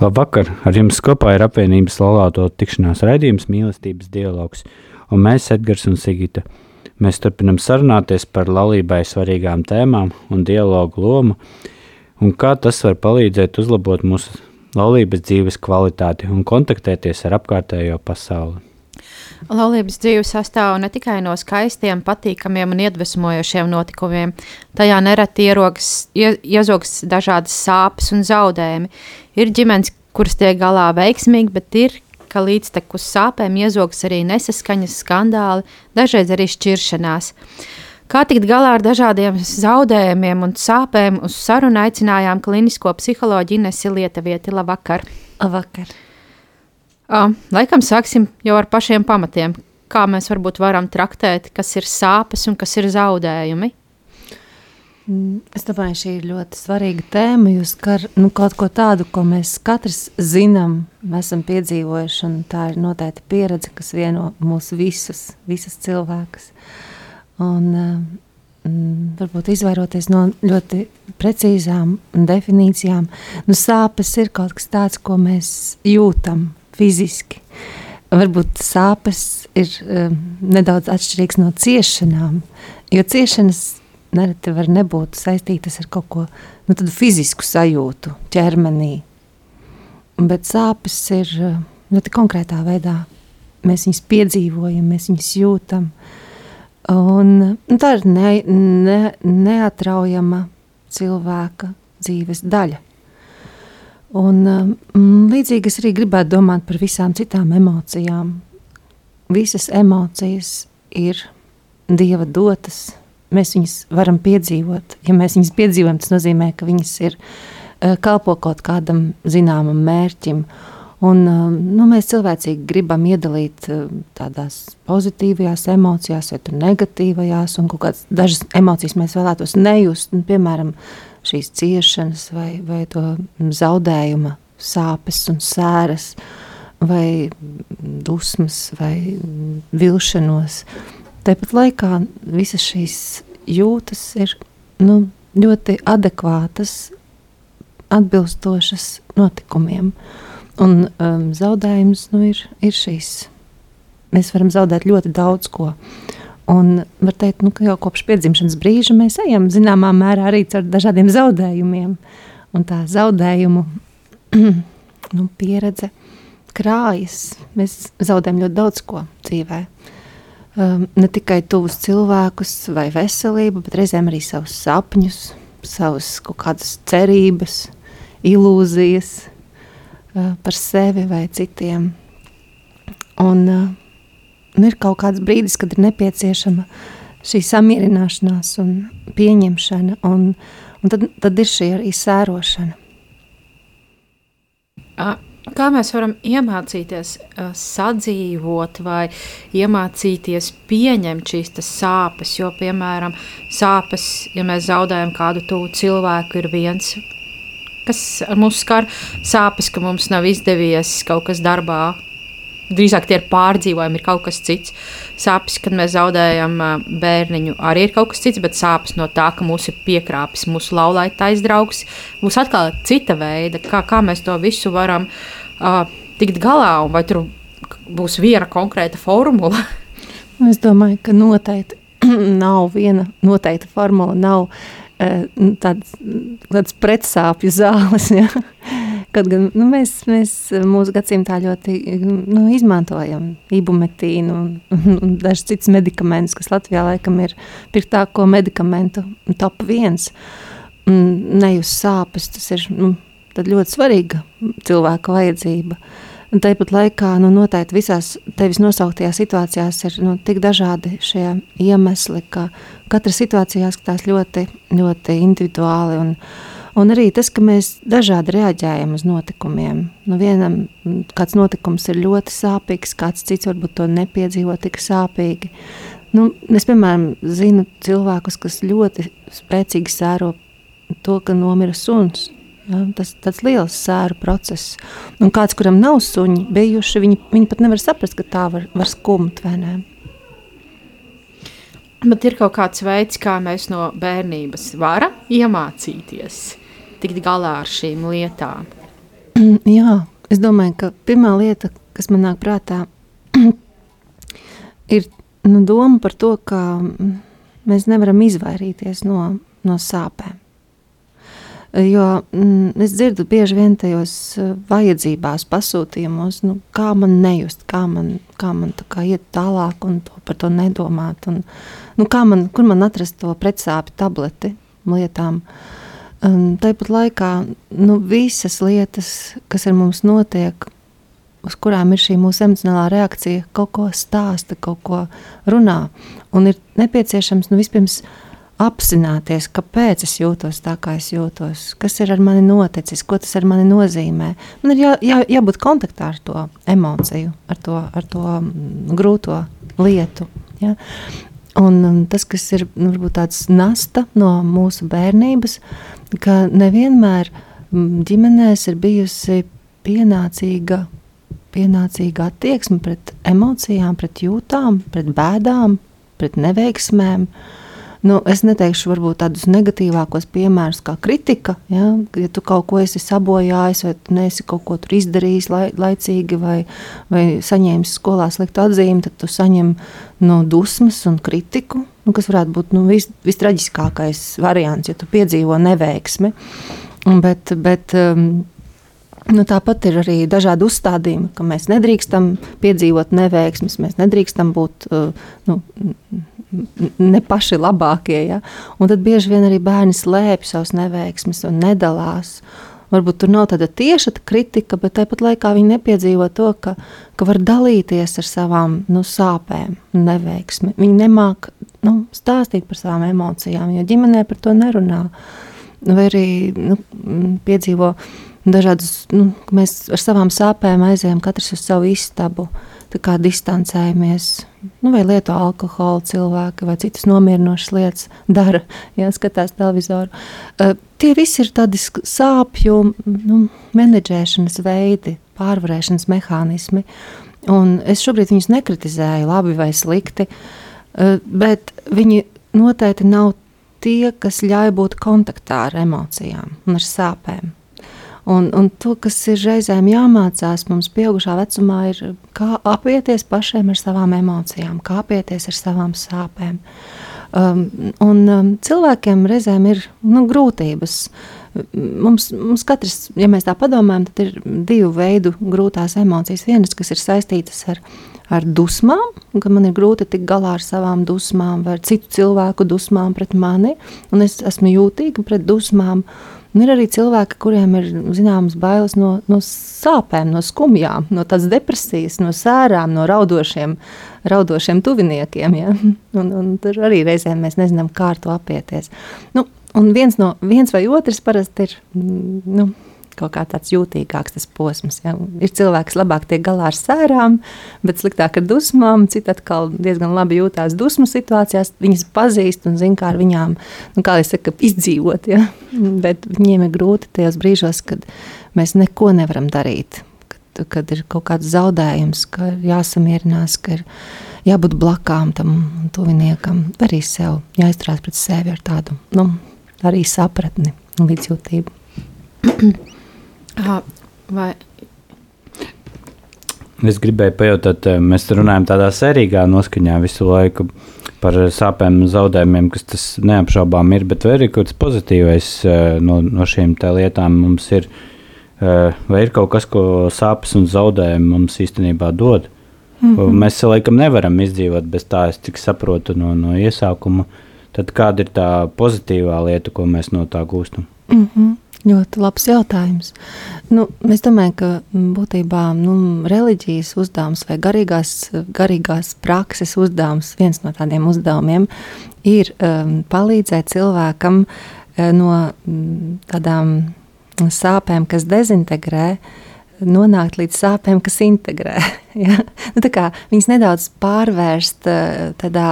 Labvakar! Ar jums kopā ir apvienības laulāto tikšanās raidījums mīlestības dialogs, un mēs, Edgars un Sigita, mēs turpinam sarunāties par laulībai svarīgām tēmām un dialogu lomu, un kā tas var palīdzēt uzlabot mūsu laulības dzīves kvalitāti un kontaktēties ar apkārtējo pasauli. Laulības dzīve sastāv ne tikai no skaistiem, patīkamiem un iedvesmojošiem notikumiem. Tajā nereti ierogas, ie, iezogas dažādas sāpes un zaudējumi. Ir ģimenes, kuras tiek galā veiksmīgi, bet ir, ka līdztekus sāpēm iezogas arī nesaskaņas, skandāli, dažreiz arī šķiršanās. Kā tikt galā ar dažādiem zaudējumiem un sāpēm, uz sarunu aicinājām klinisko psiholoģu Inesi Lietuvieti. Labvakar! Labvakar! Uh, laikam sāksim jau ar pašiem pamatiem. Kā mēs varbūt varam traktēt, kas ir sāpes un kas ir zaudējumi? Es domāju, šī ir ļoti svarīga tēma. Jūs skar nu, kaut ko tādu, ko mēs katrs zinām, mēs esam piedzīvojuši, un tā ir noteikti pieredze, kas vieno mūs visus, visas cilvēkus. Un, mm, varbūt izvairoties no ļoti precīzām definīcijām, nu, sāpes ir kaut kas tāds, ko mēs jūtam fiziski. Varbūt sāpes ir um, nedaudz atšķirīgas no ciešanām, jo ciešanas nereti var nebūt saistītas ar kaut ko nu, fizisku sajūtu ķermenī. Bet sāpes ir uh, ļoti konkrētā veidā. Mēs viņus piedzīvojam, mēs viņus jūtam. Un, un tā ir ne, ne, neatraujama cilvēka dzīves daļa. Un, um, līdzīgi es arī gribētu domāt par visām citām emocijām. Visas emocijas ir dieva dotas. Mēs viņus varam piedzīvot. Ja mēs viņus piedzīvojam, tas nozīmē, ka viņas ir uh, kalpo kaut kādam zināmam mērķim. Un, um, nu, mēs cilvēcīgi gribam iedalīt uh, tādās pozitīvajās emocijās, vai negatīvajās, un kādas dažas emocijas mēs vēlētos nejust. Un, piemēram, uh, šīs ciešanas vai, vai to zaudējuma sāpes un sēras vai dusmas vai vilšanos. Tāpat laikā visas šīs jūtas ir nu, ļoti adekvātas, atbilstošas notikumiem. Un um, zaudējums nu, ir, ir šīs. Mēs varam zaudēt ļoti daudz ko. Uh, Un var teikt, nu, ka jau kopš piedzimšanas brīža mēs ejam zināmā mērā arī ar dažādiem zaudējumiem. Un tā zaudējumu nu, pieredze krājas. Mēs zaudējam ļoti daudz ko dzīvē. Um, ne tikai tuvus cilvēkus vai veselību, bet reizēm arī savus sapņus, savas kaut kādas cerības, ilūzijas uh, par sevi vai citiem. Un, uh, Un ir kaut kāds brīdis, kad ir nepieciešama šī samierināšanās un pieņemšana, un, un tad, tad ir šī arī sērošana. Kā mēs varam iemācīties uh, sadzīvot vai iemācīties pieņemt šīs sāpes? Jo, piemēram, sāpes, ja mēs zaudējam kādu tuvu cilvēku, ir viens, kas mums skar sāpes, ka mums nav izdevies kaut kas darbā drīzāk tie ir pārdzīvojumi, ir kaut kas cits. Sāpes, kad mēs zaudējam bērniņu, arī ir kaut kas cits, bet sāpes no tā, ka mūsu ir piekrāpis, mūsu laulaitais draugs, būs atkal cita veida, kā, kā mēs to visu varam uh, tikt galā, un vai tur būs viena konkrēta formula. es domāju, ka noteikti nav viena noteikta formula, nav uh, tāds, tāds pretsāpju zāles. Ja? Kaut gan nu, mēs, mēs mūsu gadsimtā ļoti nu, izmantojam ibumetīnu un, un, un dažus citus medikamentus, kas Latvijā laikam ir pirktāko medikamentu top viens. Nejūs sāpes, tas ir nu, ļoti svarīga cilvēka vajadzība. Tāpat laikā nu, noteikti visās tevis nosauktajās situācijās ir nu, tik dažādi šie iemesli, ka katra situācija skatās ļoti, ļoti individuāli. Un, un arī tas, ka mēs dažādi reaģējam uz notikumiem. Nu, vienam kāds notikums ir ļoti sāpīgs, kāds cits varbūt to nepiedzīvo tik sāpīgi. Nu, es, piemēram, zinu cilvēkus, kas ļoti spēcīgi sēro to, ka nomira suns. Ja, tas ir liels sēru process. Un kāds, kuram nav suņi bijuši, viņi, viņi pat nevar saprast, ka tā var, var skumt. Bet ir kaut kāds veids, kā mēs no bērnības varam iemācīties tikt galā ar šīm lietām. Jā, es domāju, ka pirmā lieta, kas man nāk prātā, ir nu, doma par to, ka mēs nevaram izvairīties no, no sāpēm. Jo mm, es dzirdu bieži vien tajos eh, vajadzībās, pasūtījumos, nu, kā man nejust, kā man, kā man kā iet tālāk un to, par to nedomāt. Un, nu, man, kur man atrast to pretsāpju tableti lietām? Um, tāpat laikā nu, visas lietas, kas ar mums notiek, uz kurām ir šī mūsu emocionālā reakcija, kaut ko stāsta, kaut ko runā. Un ir nepieciešams nu, vispirms apzināties, kāpēc es jūtos tā, kā es jūtos, kas ir ar mani noticis, ko tas ar mani nozīmē. Man ir jā, jā, jābūt kontaktā ar to emociju, ar to, ar to grūto lietu. Ja? Un, un tas, kas ir nu, varbūt tāds nasta no mūsu bērnības, ka nevienmēr ģimenēs ir bijusi pienācīga, pienācīga attieksme pret emocijām, pret jūtām, pret bēdām, pret neveiksmēm. Uh, nu, es neteikšu, varbūt tādus negatīvākos piemērus, kā kritika. Ja, ja tu kaut ko esi sabojājis, vai neesi kaut ko izdarījis lai, laicīgi, vai, vai saņēmis skolā sliktu atzīmi, tad tu saņem no dusmas un kritiku, nu, kas varētu būt nu, vis, vistraģiskākais variants, ja tu piedzīvo neveiksmi. Bet, bet, um, Nu, tāpat ir arī dažādi uzstādījumi, ka mēs nedrīkstam piedzīvot neveiksmes, mēs nedrīkstam būt uh, nu, ne paši labākie. Ja? Un tad bieži vien arī bērni slēpj savas neveiksmes un nedalās. Varbūt tur nav tāda tieša kritika, bet tāpat laikā viņi nepiedzīvo to, ka, ka var dalīties ar savām nu, sāpēm, neveiksmi. Viņi nemāk nu, stāstīt par savām emocijām, jo ģimenē par to nerunā. Vai arī nu, piedzīvo dažādas, nu, mēs ar savām sāpēm aizējām katrs uz savu istabu. Uh, distancējamies, nu, vai lieto alkoholu cilvēki, vai citas nomierinošas lietas dara, ja skatās televizoru. Uh, tie visi ir tādi sāpju nu, menedžēšanas veidi, pārvarēšanas mehānismi. Un es šobrīd viņus nekritizēju, labi vai slikti, uh, bet viņi noteikti nav tie, kas ļauj būt kontaktā ar emocijām un ar sāpēm. Un, un to, kas ir reizēm jāmācās mums, pieaugušā vecumā, ir kā apieties pašiem ar savām emocijām, kā apieties ar savām sāpēm. Um, un um, cilvēkiem reizēm ir nu, grūtības. Mums, mums katrs, ja mēs tā padomājam, tad ir divu veidu grūtās emocijas. Vienas, kas ir saistītas ar, ar dusmām, ka man ir grūti tikt galā ar savām dusmām, vai citu cilvēku dusmām pret mani, un es esmu jūtīga pret dusmām. Un ir arī cilvēki, kuriem ir zināmas bailes no, no sāpēm, no skumjām, no tādas depresijas, no sērām, no raudošiem, raudošiem tuviniekiem. Ja? Un, un tur arī reizēm mēs nezinām, kā ar to apieties. Nu, un viens, no, viens vai otrs parasti ir. Nu, kaut kā tāds jūtīgāks tas posms. Ja. Ir cilvēks, kas labāk tiek galā ar sērām, bet sliktāk ar dusmām. Citi atkal diezgan labi jūtās dusmu situācijās. Viņas pazīst un zina, kā ar viņām, nu, kā saka, izdzīvot. Ja. Bet viņiem ir grūti tajos brīžos, kad mēs neko nevaram darīt. Kad, kad ir kaut kāds zaudējums, ka jāsamierinās, ka ir jābūt blakām tam tuviniekam, arī sev jāizturās pret sevi ar tādu nu, arī sapratni un līdzjūtību. Aha, vai Es gribēju pajautāt, eh, mēs runājam tādā sērīgā noskaņā visu laiku par sāpēm un zaudējumiem, kas tas neapšaubām ir, bet vai ir kaut kas pozitīvais eh, no, no šīm lietām mums ir? Eh, vai ir kaut kas, ko sāpes un zaudējumi mums īstenībā dod? Mm -hmm. Mēs laikam nevaram izdzīvot bez tā, es tik saprotu no, no iesākuma. Tad kāda ir tā pozitīvā lieta, ko mēs no tā gūstam? Mm -hmm. Ļoti labs jautājums. Nu, es domāju, ka būtībā nu, reliģijas uzdevums vai garīgās, garīgās prakses uzdevums, viens no tādiem uzdevumiem, ir um, palīdzēt cilvēkam uh, no tādām sāpēm, kas dezintegrē, nonākt līdz sāpēm, kas integrē. ja? nu, viņas nedaudz pārvērst uh, tādā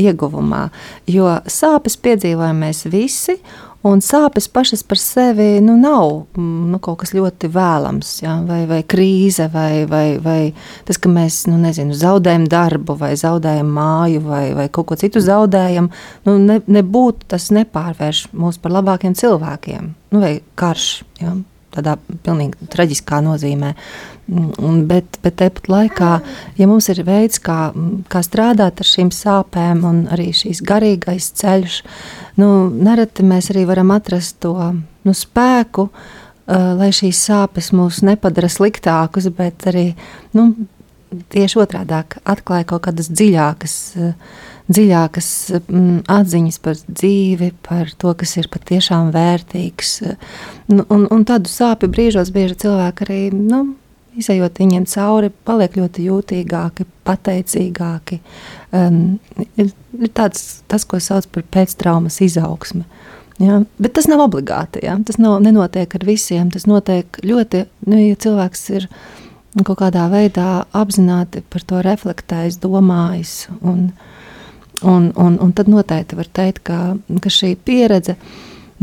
ieguvumā, jo sāpes piedzīvojam mēs visi. Un sāpes pašas par sevi nu, nav nu, kaut kas ļoti vēlams, ja? vai, vai krīze, vai, vai, vai tas, ka mēs nu, nezinu, zaudējam darbu, vai zaudējam māju, vai, vai kaut ko citu zaudējam. Nu, ne, nebūtu tas nepārvērš mūs par labākiem cilvēkiem, nu, vai karš. Ja? Tādā pilnīgi traģiskā nozīmē. Mm, bet, bet tepat laikā, ja mums ir veids, kā, kā strādāt ar šīm sāpēm, un arī šīs garīgais ceļš, nu, nereti mēs arī varam atrast to nu, spēku, uh, lai šīs sāpes mūs nepadara sliktākus, bet arī nu, tieši otrādi atklāja kaut kādas dziļākas. Uh, dziļākas mm, atziņas par dzīvi, par to, kas ir patiešām vērtīgs. Nu, un, un tādu sāpju brīžos bieži cilvēki arī, nu, izējot viņiem cauri, paliek ļoti jūtīgāki, pateicīgāki. Um, ir, ir tāds, tas, ko sauc par pēctraumas izaugsmi. Ja? Bet tas nav obligāti. Ja? Tas nav, nenotiek ar visiem. Tas notiek ļoti, nu, ja cilvēks ir kaut kādā veidā apzināti par to reflektējis, domājis. Un, uh, Un, un, un tad noteikti var teikt, ka, ka šī pieredze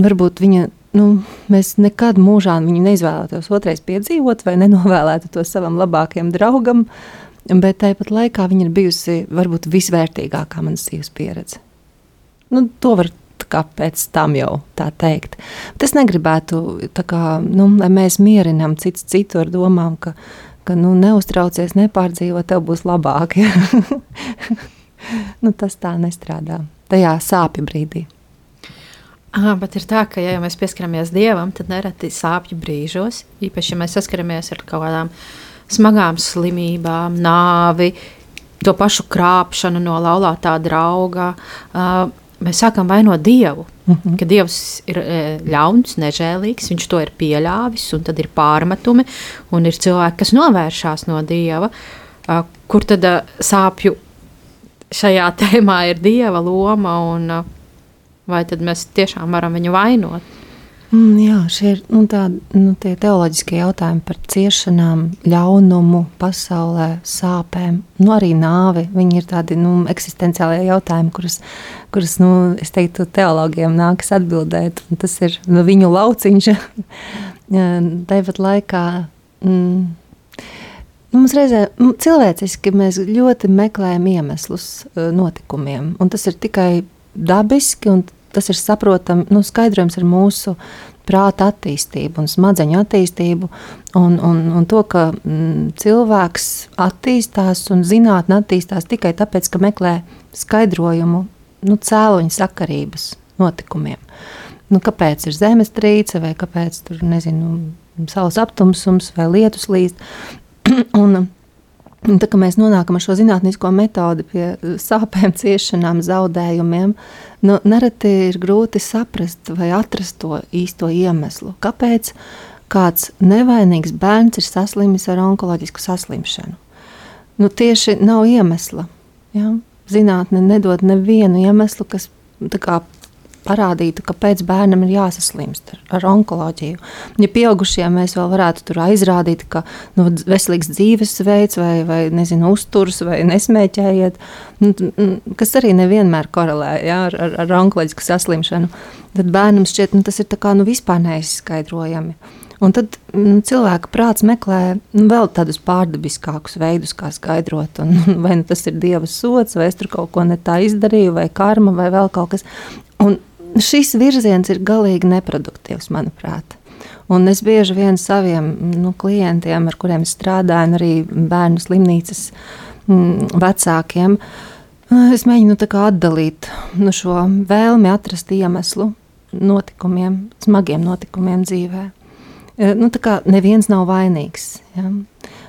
varbūt viņa. Nu, mēs nekad mūžā viņu neizvēlētos otrais piedzīvot, vai nenovēlētu to savam labākajam draugam, bet tāpat laikā viņa ir bijusi varbūt visvērtīgākā manas dzīves pieredze. Nu, to var kā pēc tam jau tā teikt. Bet es negribētu, kā, nu, lai mēs mierinām cits citu ar domām, ka, ka nu, neuztraucies, nepārdzīvo, tev būs labāk. Ja? nu, tas tā nestrādā tajā sāpju brīdī. Aha, bet ir tā, ka, ja mēs pieskaramies dievam, tad nereti sāpju brīžos, īpaši, ja mēs saskaramies ar kaut kādām smagām slimībām, nāvi, to pašu krāpšanu no laulātā drauga, uh, mēs sākam vainot dievu. Uh mhm. -huh. Ka dievs ir e, ļauns, nežēlīgs, viņš to ir pieļāvis, un tad ir pārmetumi, un ir cilvēki, kas novēršās no dieva, uh, kur tad uh, sāpju šajā tēmā ir dieva loma, un uh, vai tad mēs tiešām varam viņu vainot? Mm, jā, šie ir nu, tādi nu, teoloģiskie jautājumi par ciešanām, ļaunumu, pasaulē, sāpēm, nu, arī nāvi. Viņi ir tādi nu, eksistenciālie jautājumi, kurus, kurus nu, es teiktu, teologiem nākas atbildēt. Tas ir nu, viņu lauciņš. Tāpat laikā. Mm, Mums reizē cilvēciski mēs ļoti meklējam iemeslus e, notikumiem, un tas ir tikai dabiski un tas ir saprotami, nu, skaidrojams ar mūsu prāta attīstību un smadzeņu attīstību, un, un, un to, ka mm, cilvēks attīstās un zinātnē attīstās tikai tāpēc, ka meklē skaidrojumu nu, cēloņa sakarības notikumiem. Nu, kāpēc ir zemestrīce, vai kāpēc tur nezinu, saules aptumsums vai lietus līdz. un, un tā, mēs nonākam ar šo zinātnisko metodi pie uh, sāpēm, ciešanām, zaudējumiem, nu, nereti ir grūti saprast vai atrast to īsto iemeslu. Kāpēc kāds nevainīgs bērns ir saslimis ar onkoloģisku saslimšanu? Nu, tieši nav iemesla. Ja? Zinātne nedod nevienu iemeslu, kas kā, parādītu, kāpēc bērnam ir jāsaslimst ar, ar onkoloģiju. Ja pieaugušie mēs vēl varētu tur aizrādīt, ka nu, veselīgs dzīvesveids vai, vai nezinu, uzturs vai nesmēķējiet, nu, kas arī nevienmēr korelē ja, ar, ar, ar onkoloģisku saslimšanu, tad bērnam šķiet, nu, tas ir kā, nu, vispār neizskaidrojami. Un tad nu, cilvēka prāts meklē nu, vēl tādus pārdabiskākus veidus, kā skaidrot, un, vai nu, tas ir dieva sots, vai es tur kaut ko ne tā izdarīju, vai karma, vai vēl kaut kas. Un šis virziens ir galīgi neproduktīvs, manuprāt. Un es bieži vien saviem nu, klientiem, ar kuriem strādāju, arī bērnu slimnīcas mm, vecākiem, es mēģinu atdalīt nu, šo vēlmi atrast iemeslu notikumiem, smagiem notikumiem dzīvē. E, nu, tā kā neviens nav vainīgs. Ja?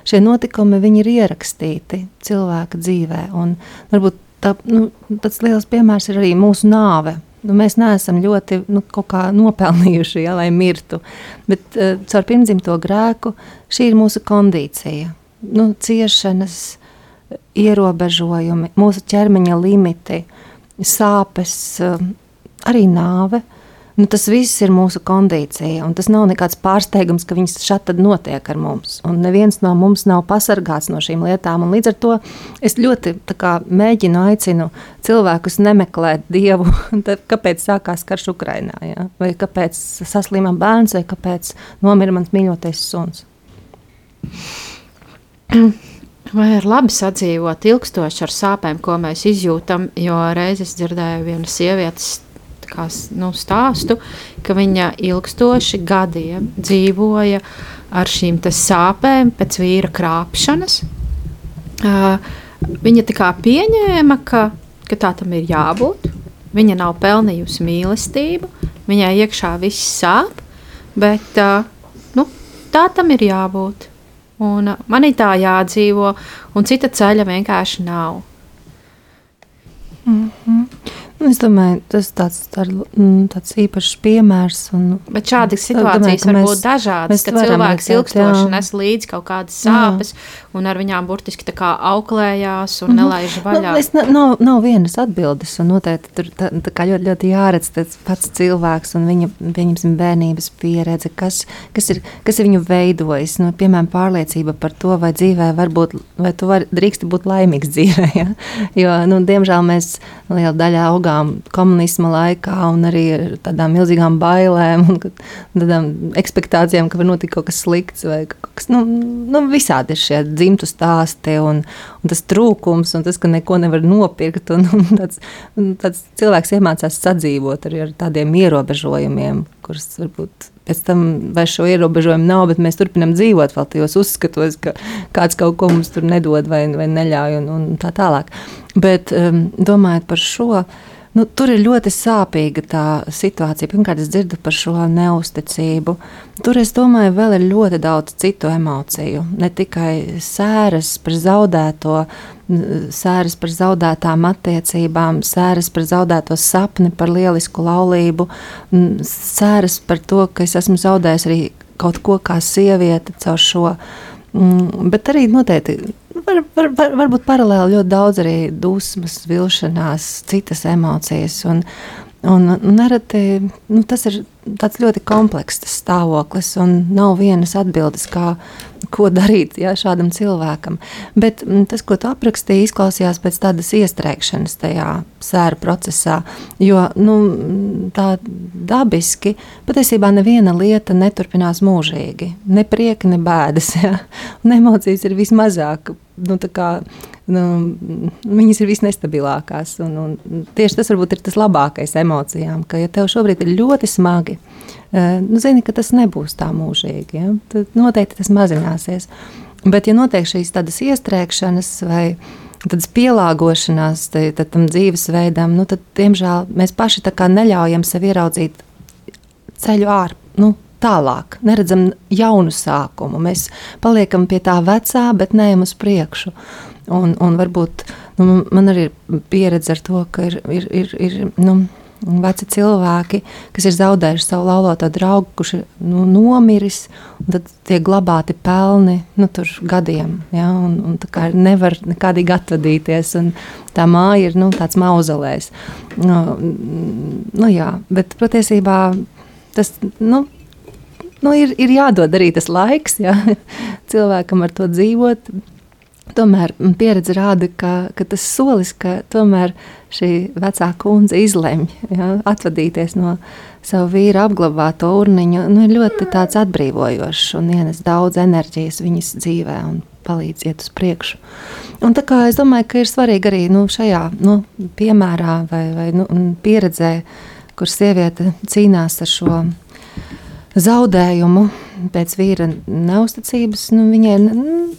Šie notikumi ir ierakstīti cilvēka dzīvē, un varbūt tā, nu, tāds liels piemērs ir arī mūsu nāve Nu, mēs neesam ļoti nu, nopelnījuši, ja, lai mirtu. Bet uh, caur pirmdzimto grēku šī ir mūsu kondīcija. Nu, ciešanas, ierobežojumi, mūsu ķermeņa limiti, sāpes, uh, arī nāve. Uh, Nu, tas viss ir mūsu kondīcija, un tas nav nekāds pārsteigums, ka viņas šādi notiek ar mums. Un neviens no mums nav pasargāts no šīm lietām. Līdz ar to es ļoti kā, mēģinu, aicinu cilvēkus nemeklēt dievu, kāpēc sākās karš Ukrajinā, ja? vai kāpēc saslima bērns, vai kāpēc nomira mans mīļotais suns. Vai ir labi sadzīvot ilgstoši ar sāpēm, ko mēs izjūtam? Jo reizes dzirdēju vienu sievietes kā, nu, stāstu, ka viņa ilgstoši gadiem dzīvoja ar šīm sāpēm pēc vīra krāpšanas. Uh, viņa tā kā pieņēma, ka, ka tā tam ir jābūt. Viņa nav pelnījusi mīlestību, viņai iekšā viss sāp, bet uh, nu, tā tam ir jābūt. Un, uh, man ir tā jādzīvo, un cita ceļa vienkārši nav. Mm -hmm. Nu, es domāju, tas ir tāds, mm, tāds īpašs piemērs. Un, Bet šādas situācijas domāju, var būt dažādas. Kad cilvēks ilgstoši nes līdzi kaut kādas sāpes, jā. un ar viņām burtiski auklējās un mm -hmm. nelaiž nu, vaļā. Nu, es, nav, nav vienas atbildes, un noteikti tur tā, tā kā ļoti, ļoti jāredz tas pats cilvēks un viņa pieņemsim, bērnības pieredze, kas, kas, ir, kas ir viņu veidojis. Nu, piemēram, pārliecība par to, vai dzīvē var būt, vai tu var, drīksti būt laimīgs dzīvē. Ja? Jo, nu, diemžēl mēs liela daļa augām ilgām komunisma laikā, un arī ar tādām milzīgām bailēm un tādām expectācijām, ka var notikt kaut kas slikts. Kaut kas, nu, nu, visādi ir šie dzimtu stāsti un, un tas trūkums, un tas, ka neko nevar nopirkt. Un, un tāds, un tāds cilvēks iemācās sadzīvot arī ar tādiem ierobežojumiem, kurus varbūt pēc tam vairs šo ierobežojumu nav, bet mēs turpinām dzīvot vēl tajos uzskatos, ka kāds kaut ko mums tur nedod vai, vai neļauj un, un tā tālāk. Bet um, domājot par šo. Nu, tur ir ļoti sāpīga tā situācija. Pirmkārt, es dzirdu par šo neusticību. Tur, es domāju, vēl ir ļoti daudz citu emociju. Ne tikai sēras par zaudēto, sēras par zaudētām attiecībām, sēras par zaudēto sapni, par lielisku laulību, sēras par to, ka es esmu zaudējis arī kaut ko kā sieviete caur šo. Bet arī noteikti var, var, var, varbūt paralēli ļoti daudz arī dusmas, vilšanās, citas emocijas. Un, un, un nereti nu, tas ir ļoti komplekss stāvoklis, un nav vienas atbildes, kā, ko darīt ja, šādam cilvēkam. Bet mm, tas, ko tu aprakstīji, izklausījās pēc tādas iestrēgšanas tajā sēra procesā. Jo nu, tā dabiski patiesībā neviena lieta neturpinās mūžīgi. Ne prieka, ne bēdas. Ja? Un emocijas ir vismazāk. Nu, nu, viņas ir visnestabilākās. Un, un tieši tas varbūt ir tas labākais emocijām, ka, ja tev šobrīd ir ļoti smagi, Eh, nu, zini, ka tas nebūs tā mūžīgi. Ja? Tad noteikti tas mazināsies. Bet, ja notiek šīs tādas iestrēgšanas vai tādas pielāgošanās tam dzīvesveidam, nu, tad, diemžēl, mēs paši neļaujam sev ieraudzīt ceļu ārā. Nu, tālāk, neredzam jaunu sākumu. Mēs paliekam pie tā vecā, bet neejam uz priekšu. Un, un varbūt nu, man arī ir pieredze ar to, ka ir, ir, ir, ir nu, veci cilvēki, kas ir zaudējuši savu laulāto draugu, kurš ir nu, nomiris, tad tiek glabāti pelni nu, gadiem. Ja, un, un nevar nekādīgi atvadīties. Tā māja ir nu, tāds mauzolējs. Nu, nu, jā, bet patiesībā tas. Nu, Nu, ir, ir jādod arī tas laiks, ja, cilvēkam ar to dzīvot. Tomēr pieredze rāda, ka, ka tas solis, ka tomēr šī vecā kundze izlemj ja, atvadīties no sava vīra apglabāto urniņu, nu, ir ļoti atbrīvojošs un ienes daudz enerģijas viņas dzīvē un palīdz iet uz priekšu. Un tā kā es domāju, ka ir svarīgi arī nu, šajā nu, piemērā vai, vai nu, pieredzē, kur sieviete cīnās ar šo zaudējumu pēc vīra neusticības, nu, viņai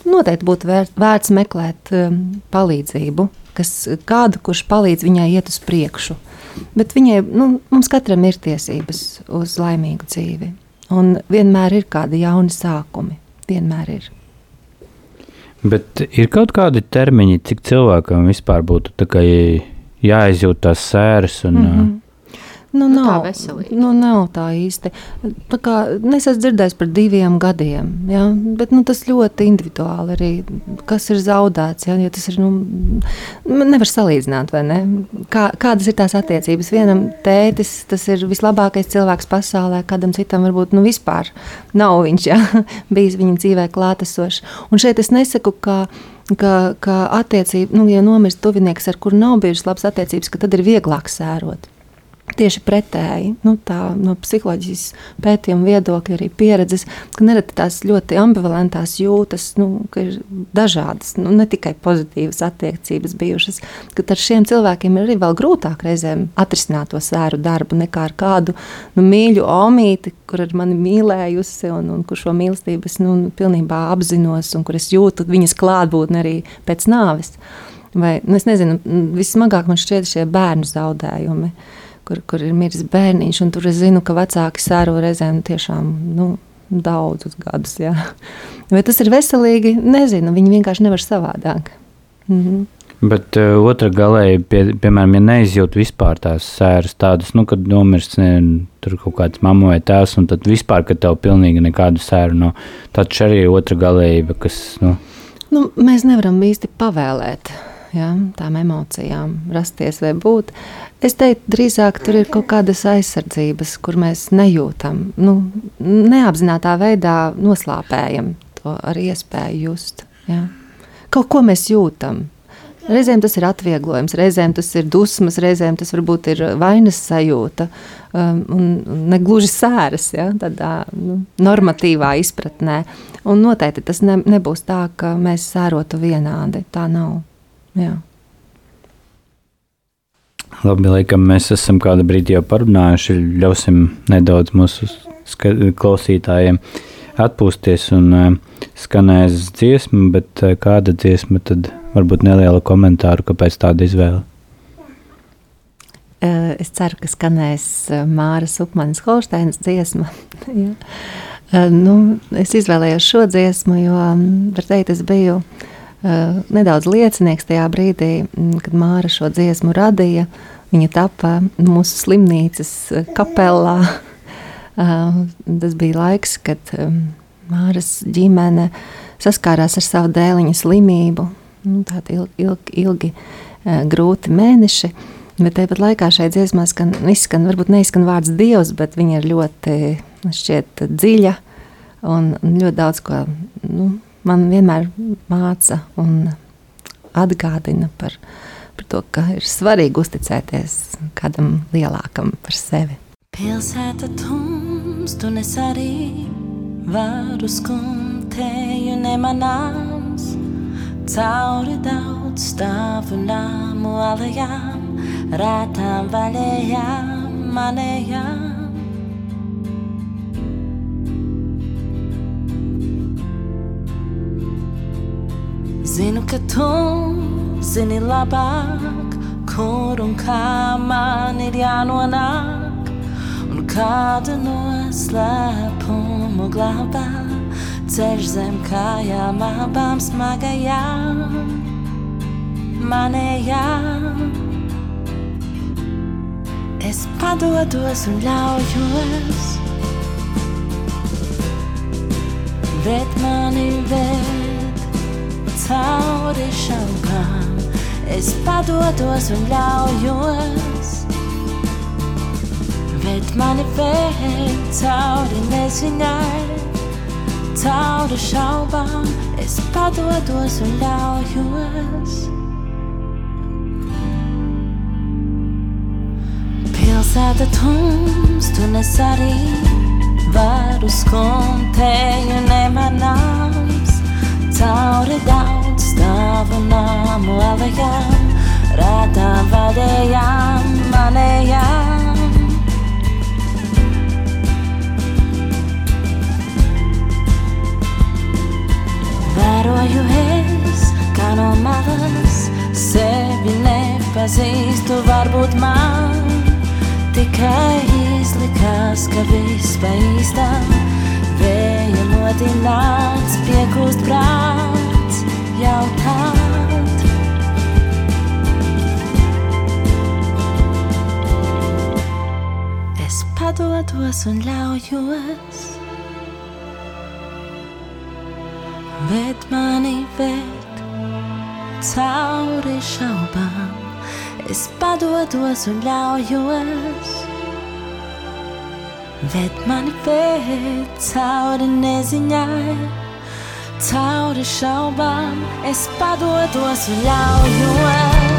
noteikti būtu vērt, vērts meklēt um, palīdzību, kas, kādu, kurš palīdz viņai iet uz priekšu. Bet viņai, nu, mums katram ir tiesības uz laimīgu dzīvi. Un vienmēr ir kādi jauni sākumi. Vienmēr ir. Bet ir kaut kādi termiņi, cik cilvēkam vispār būtu jāizjūt tās sēras un mm -hmm. Nu, Nu, tā nav, veselīgi. Nu, nav tā īsti. Tā kā, nu, es esmu dzirdējis par diviem gadiem, ja? bet nu, tas ļoti individuāli arī. Kas ir zaudēts? Ja, ja tas ir, nu, nevar salīdzināt, vai ne? Kā, kādas ir tās attiecības? Vienam tētis tas ir vislabākais cilvēks pasaulē, kādam citam varbūt nu, vispār nav viņš ja? bijis viņa dzīvē klātesošs. Un šeit es nesaku, ka ka, ka attiecība, nu, ja nomirst tuvinieks, ar kuru nav bijušas labas attiecības, tad ir vieglāk sērot. Tieši pretēji, nu, tā, no psiholoģijas pētījuma viedokļa, arī pieredzes, ka nereti tās ļoti ambivalentās jūtas, nu, ka ir dažādas, nu, ne tikai pozitīvas attiecības bijušas. Kad ar šiem cilvēkiem ir arī vēl grūtāk reizēm atrisināt to sēru darbu nekā ar kādu nu, mīļu omīti, kur ir mani mīlējusi un, un kur šo mīlestību es nu, pilnībā apzinos un kur es jūtu viņas klātbūtni arī pēc nāves. Vai, nu, es nezinu, vismagāk man šķiet šie bērnu zaudējumi kur, kur ir miris bērniņš. Tur es zinu, ka vecāki sēro reizēm tiešām nu, daudzus gadus. Jā. Vai tas ir veselīgi? Nezinu, viņi vienkārši nevar savādāk. Mhm. Bet uh, otra galēji, pie, piemēram, ja neizjūt vispār tās sēras, tādas, nu, kad nomirst ne, tur kaut kāds mamma vai tēvs, un tad vispār, ka tev pilnīgi nekādu sēru nav, no, tad arī ir otra galējība, kas, nu. Nu, mēs nevaram īsti pavēlēt ja, tām emocijām rasties vai būt. Es teiktu, drīzāk tur ir kaut kādas aizsardzības, kur mēs nejūtam, nu, neapzinātā veidā noslāpējam to ar iespēju just. Ja. Kaut ko mēs jūtam. Reizēm tas ir atvieglojums, reizēm tas ir dusmas, reizēm tas varbūt ir vainas sajūta um, un ne gluži sēras, ja, tādā nu, normatīvā izpratnē. Un noteikti tas ne, nebūs tā, ka mēs sērotu vienādi. Tā nav. Jā. Labi, laikam mēs esam kādu brīdi jau parunājuši. Ļausim nedaudz mūsu klausītājiem atpūsties un uh, skanēs dziesma, bet uh, kāda dziesma tad varbūt neliela komentāru, kāpēc tāda izvēle? Uh, es ceru, ka skanēs Māras Upmanis Holšteinas dziesma. ja. nu, es izvēlējos šo dziesmu, jo, var teikt, es biju uh, nedaudz liecinieks tajā brīdī, mm, kad Māra šo dziesmu radīja. Viņa tapā mūsu slimnīcas eh, kapelā. Eh, tas bija laiks, kad Māras ģimene saskārās ar savu dēliņa slimību. Nu, tādi ilgi, ilgi, ilgi grūti mēneši. Bet tāpat laikā šai dziesmā skan, izskan, varbūt neizskan vārds Dievs, bet viņa ir ļoti šķiet, dziļa un ļoti daudz ko nu, man vienmēr māca un atgādina par, par to, ka ir svarīgi uzticēties kādam lielākam par sevi. Pilsēta tums, tu nes arī varu skumtēju nemanāms, cauri daudz stāvu nāmu alejām, rētām vaļējām manējām. Zinu, ka tu zini labāk, kur un kā man ir jānonāk, un kādu noslēpumu glabā ceļš zem kājām abām smagajām, manējām. Es padodos un ļaujos, bet mani vēl cauri šaubām. Es padodos un ļaujos, bet mani vēl cauri neziņai, cauri šaubām. Es padodos un ļaujos. Pilsēta tums, tu nes arī varu skumtēju nemanāms, cauri daudz stāvu nāmu alejām, rētām vadējām, manējām. Vēroju es, kā no malas, sevi nepazīstu, varbūt man tikai izlikās, ka viss pa īstam vēja modināts, piekūst prāts jautāt. es padodos un ļaujos. Ved mani ved cauri šaubām, es padodos un ļaujos. Ved mani ved cauri neziņai, cauri šaubām, es padodos un ļaujos.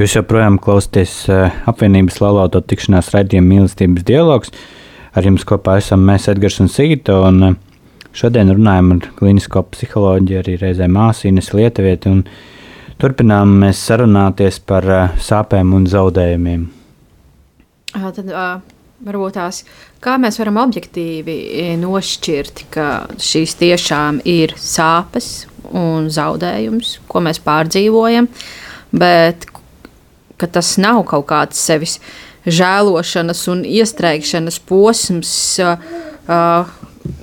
Jūs joprojām klausāties uh, apvienības laulāto tikšanās raidījuma mīlestības dialogs. Ar jums kopā esam mēs, Edgars un Sigita. Un, uh, šodien runājam ar klinisko psiholoģiju, arī reizē māsīnes lietuvieti. Turpinām mēs sarunāties par uh, sāpēm un zaudējumiem. Tad, varbūt tās, kā mēs varam objektīvi e, nošķirt, ka šīs tiešām ir sāpes un zaudējums, ko mēs pārdzīvojam, bet ka tas nav kaut kāds sevis žēlošanas un iestrēgšanas posms, ā, ā,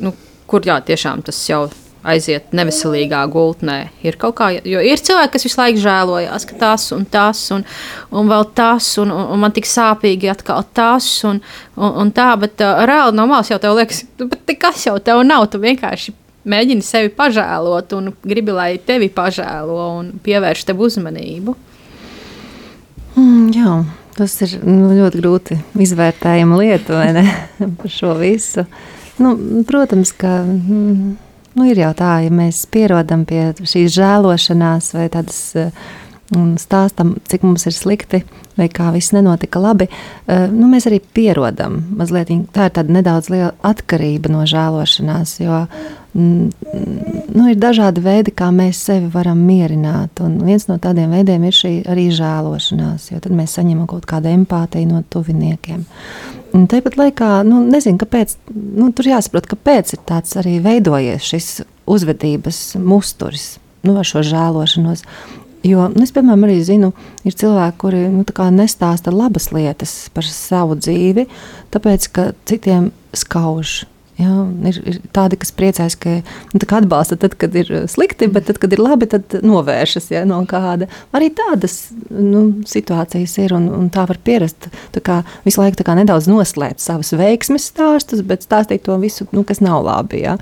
nu, kur jā, tiešām tas jau aiziet neveselīgā gultnē. Ir kaut kā, jo ir cilvēki, kas visu laiku žēlojas, ka tas un tas, un, un vēl tas, un, un, un man tik sāpīgi atkal tas, un, un, un tā, bet uh, reāli no malas jau tev liekas, "Nu, bet kas jau tev nav, tu vienkārši mēģini sevi pažēlot un gribi, lai tevi pažēlo un pievērš tev uzmanību. Mm, jā, tas ir nu, ļoti grūti izvērtējama lieta vai ne, par šo visu. Nu, protams, ka mm, nu, ir jau tā, ja mēs pierodam pie šīs žēlošanās vai tādas. eh, Un stāstam, cik mums ir slikti, vai kā viss nenotika labi. eh, Nu, mēs arī pierodam. Mazliet, tā ir tāda nedaudz liela atkarība no žēlošanās. Jo mm, nu, ir dažādi veidi, kā mēs sevi varam mierināt. Un viens no tādiem veidiem ir šī arī žēlošanās, jo tad mēs saņemam kaut kādu empātiju no tuviniekiem. Un tāpat laikā, nu, nezinu, kāpēc, nu, tur jāsaprot, kāpēc ir tāds arī veidojies šis uzvedības musturis nu, ar šo žēlošanos. Jo nu, es, piemēram, arī zinu, ir cilvēki, kuri nu, nestāsta labas lietas par savu dzīvi, tāpēc ka citiem skauž. Jā, ir, ir tādi, kas priecājas, ka nu, atbalsta tad, kad ir slikti, bet tad, kad ir labi, tad novēršas ja, no kāda. Arī tādas nu, situācijas ir un, un tā var pierast. Tā kā visu laiku kā nedaudz noslēpt savus veiksmes stāstus, bet stāstīt to visu, nu, kas nav labi. Ja.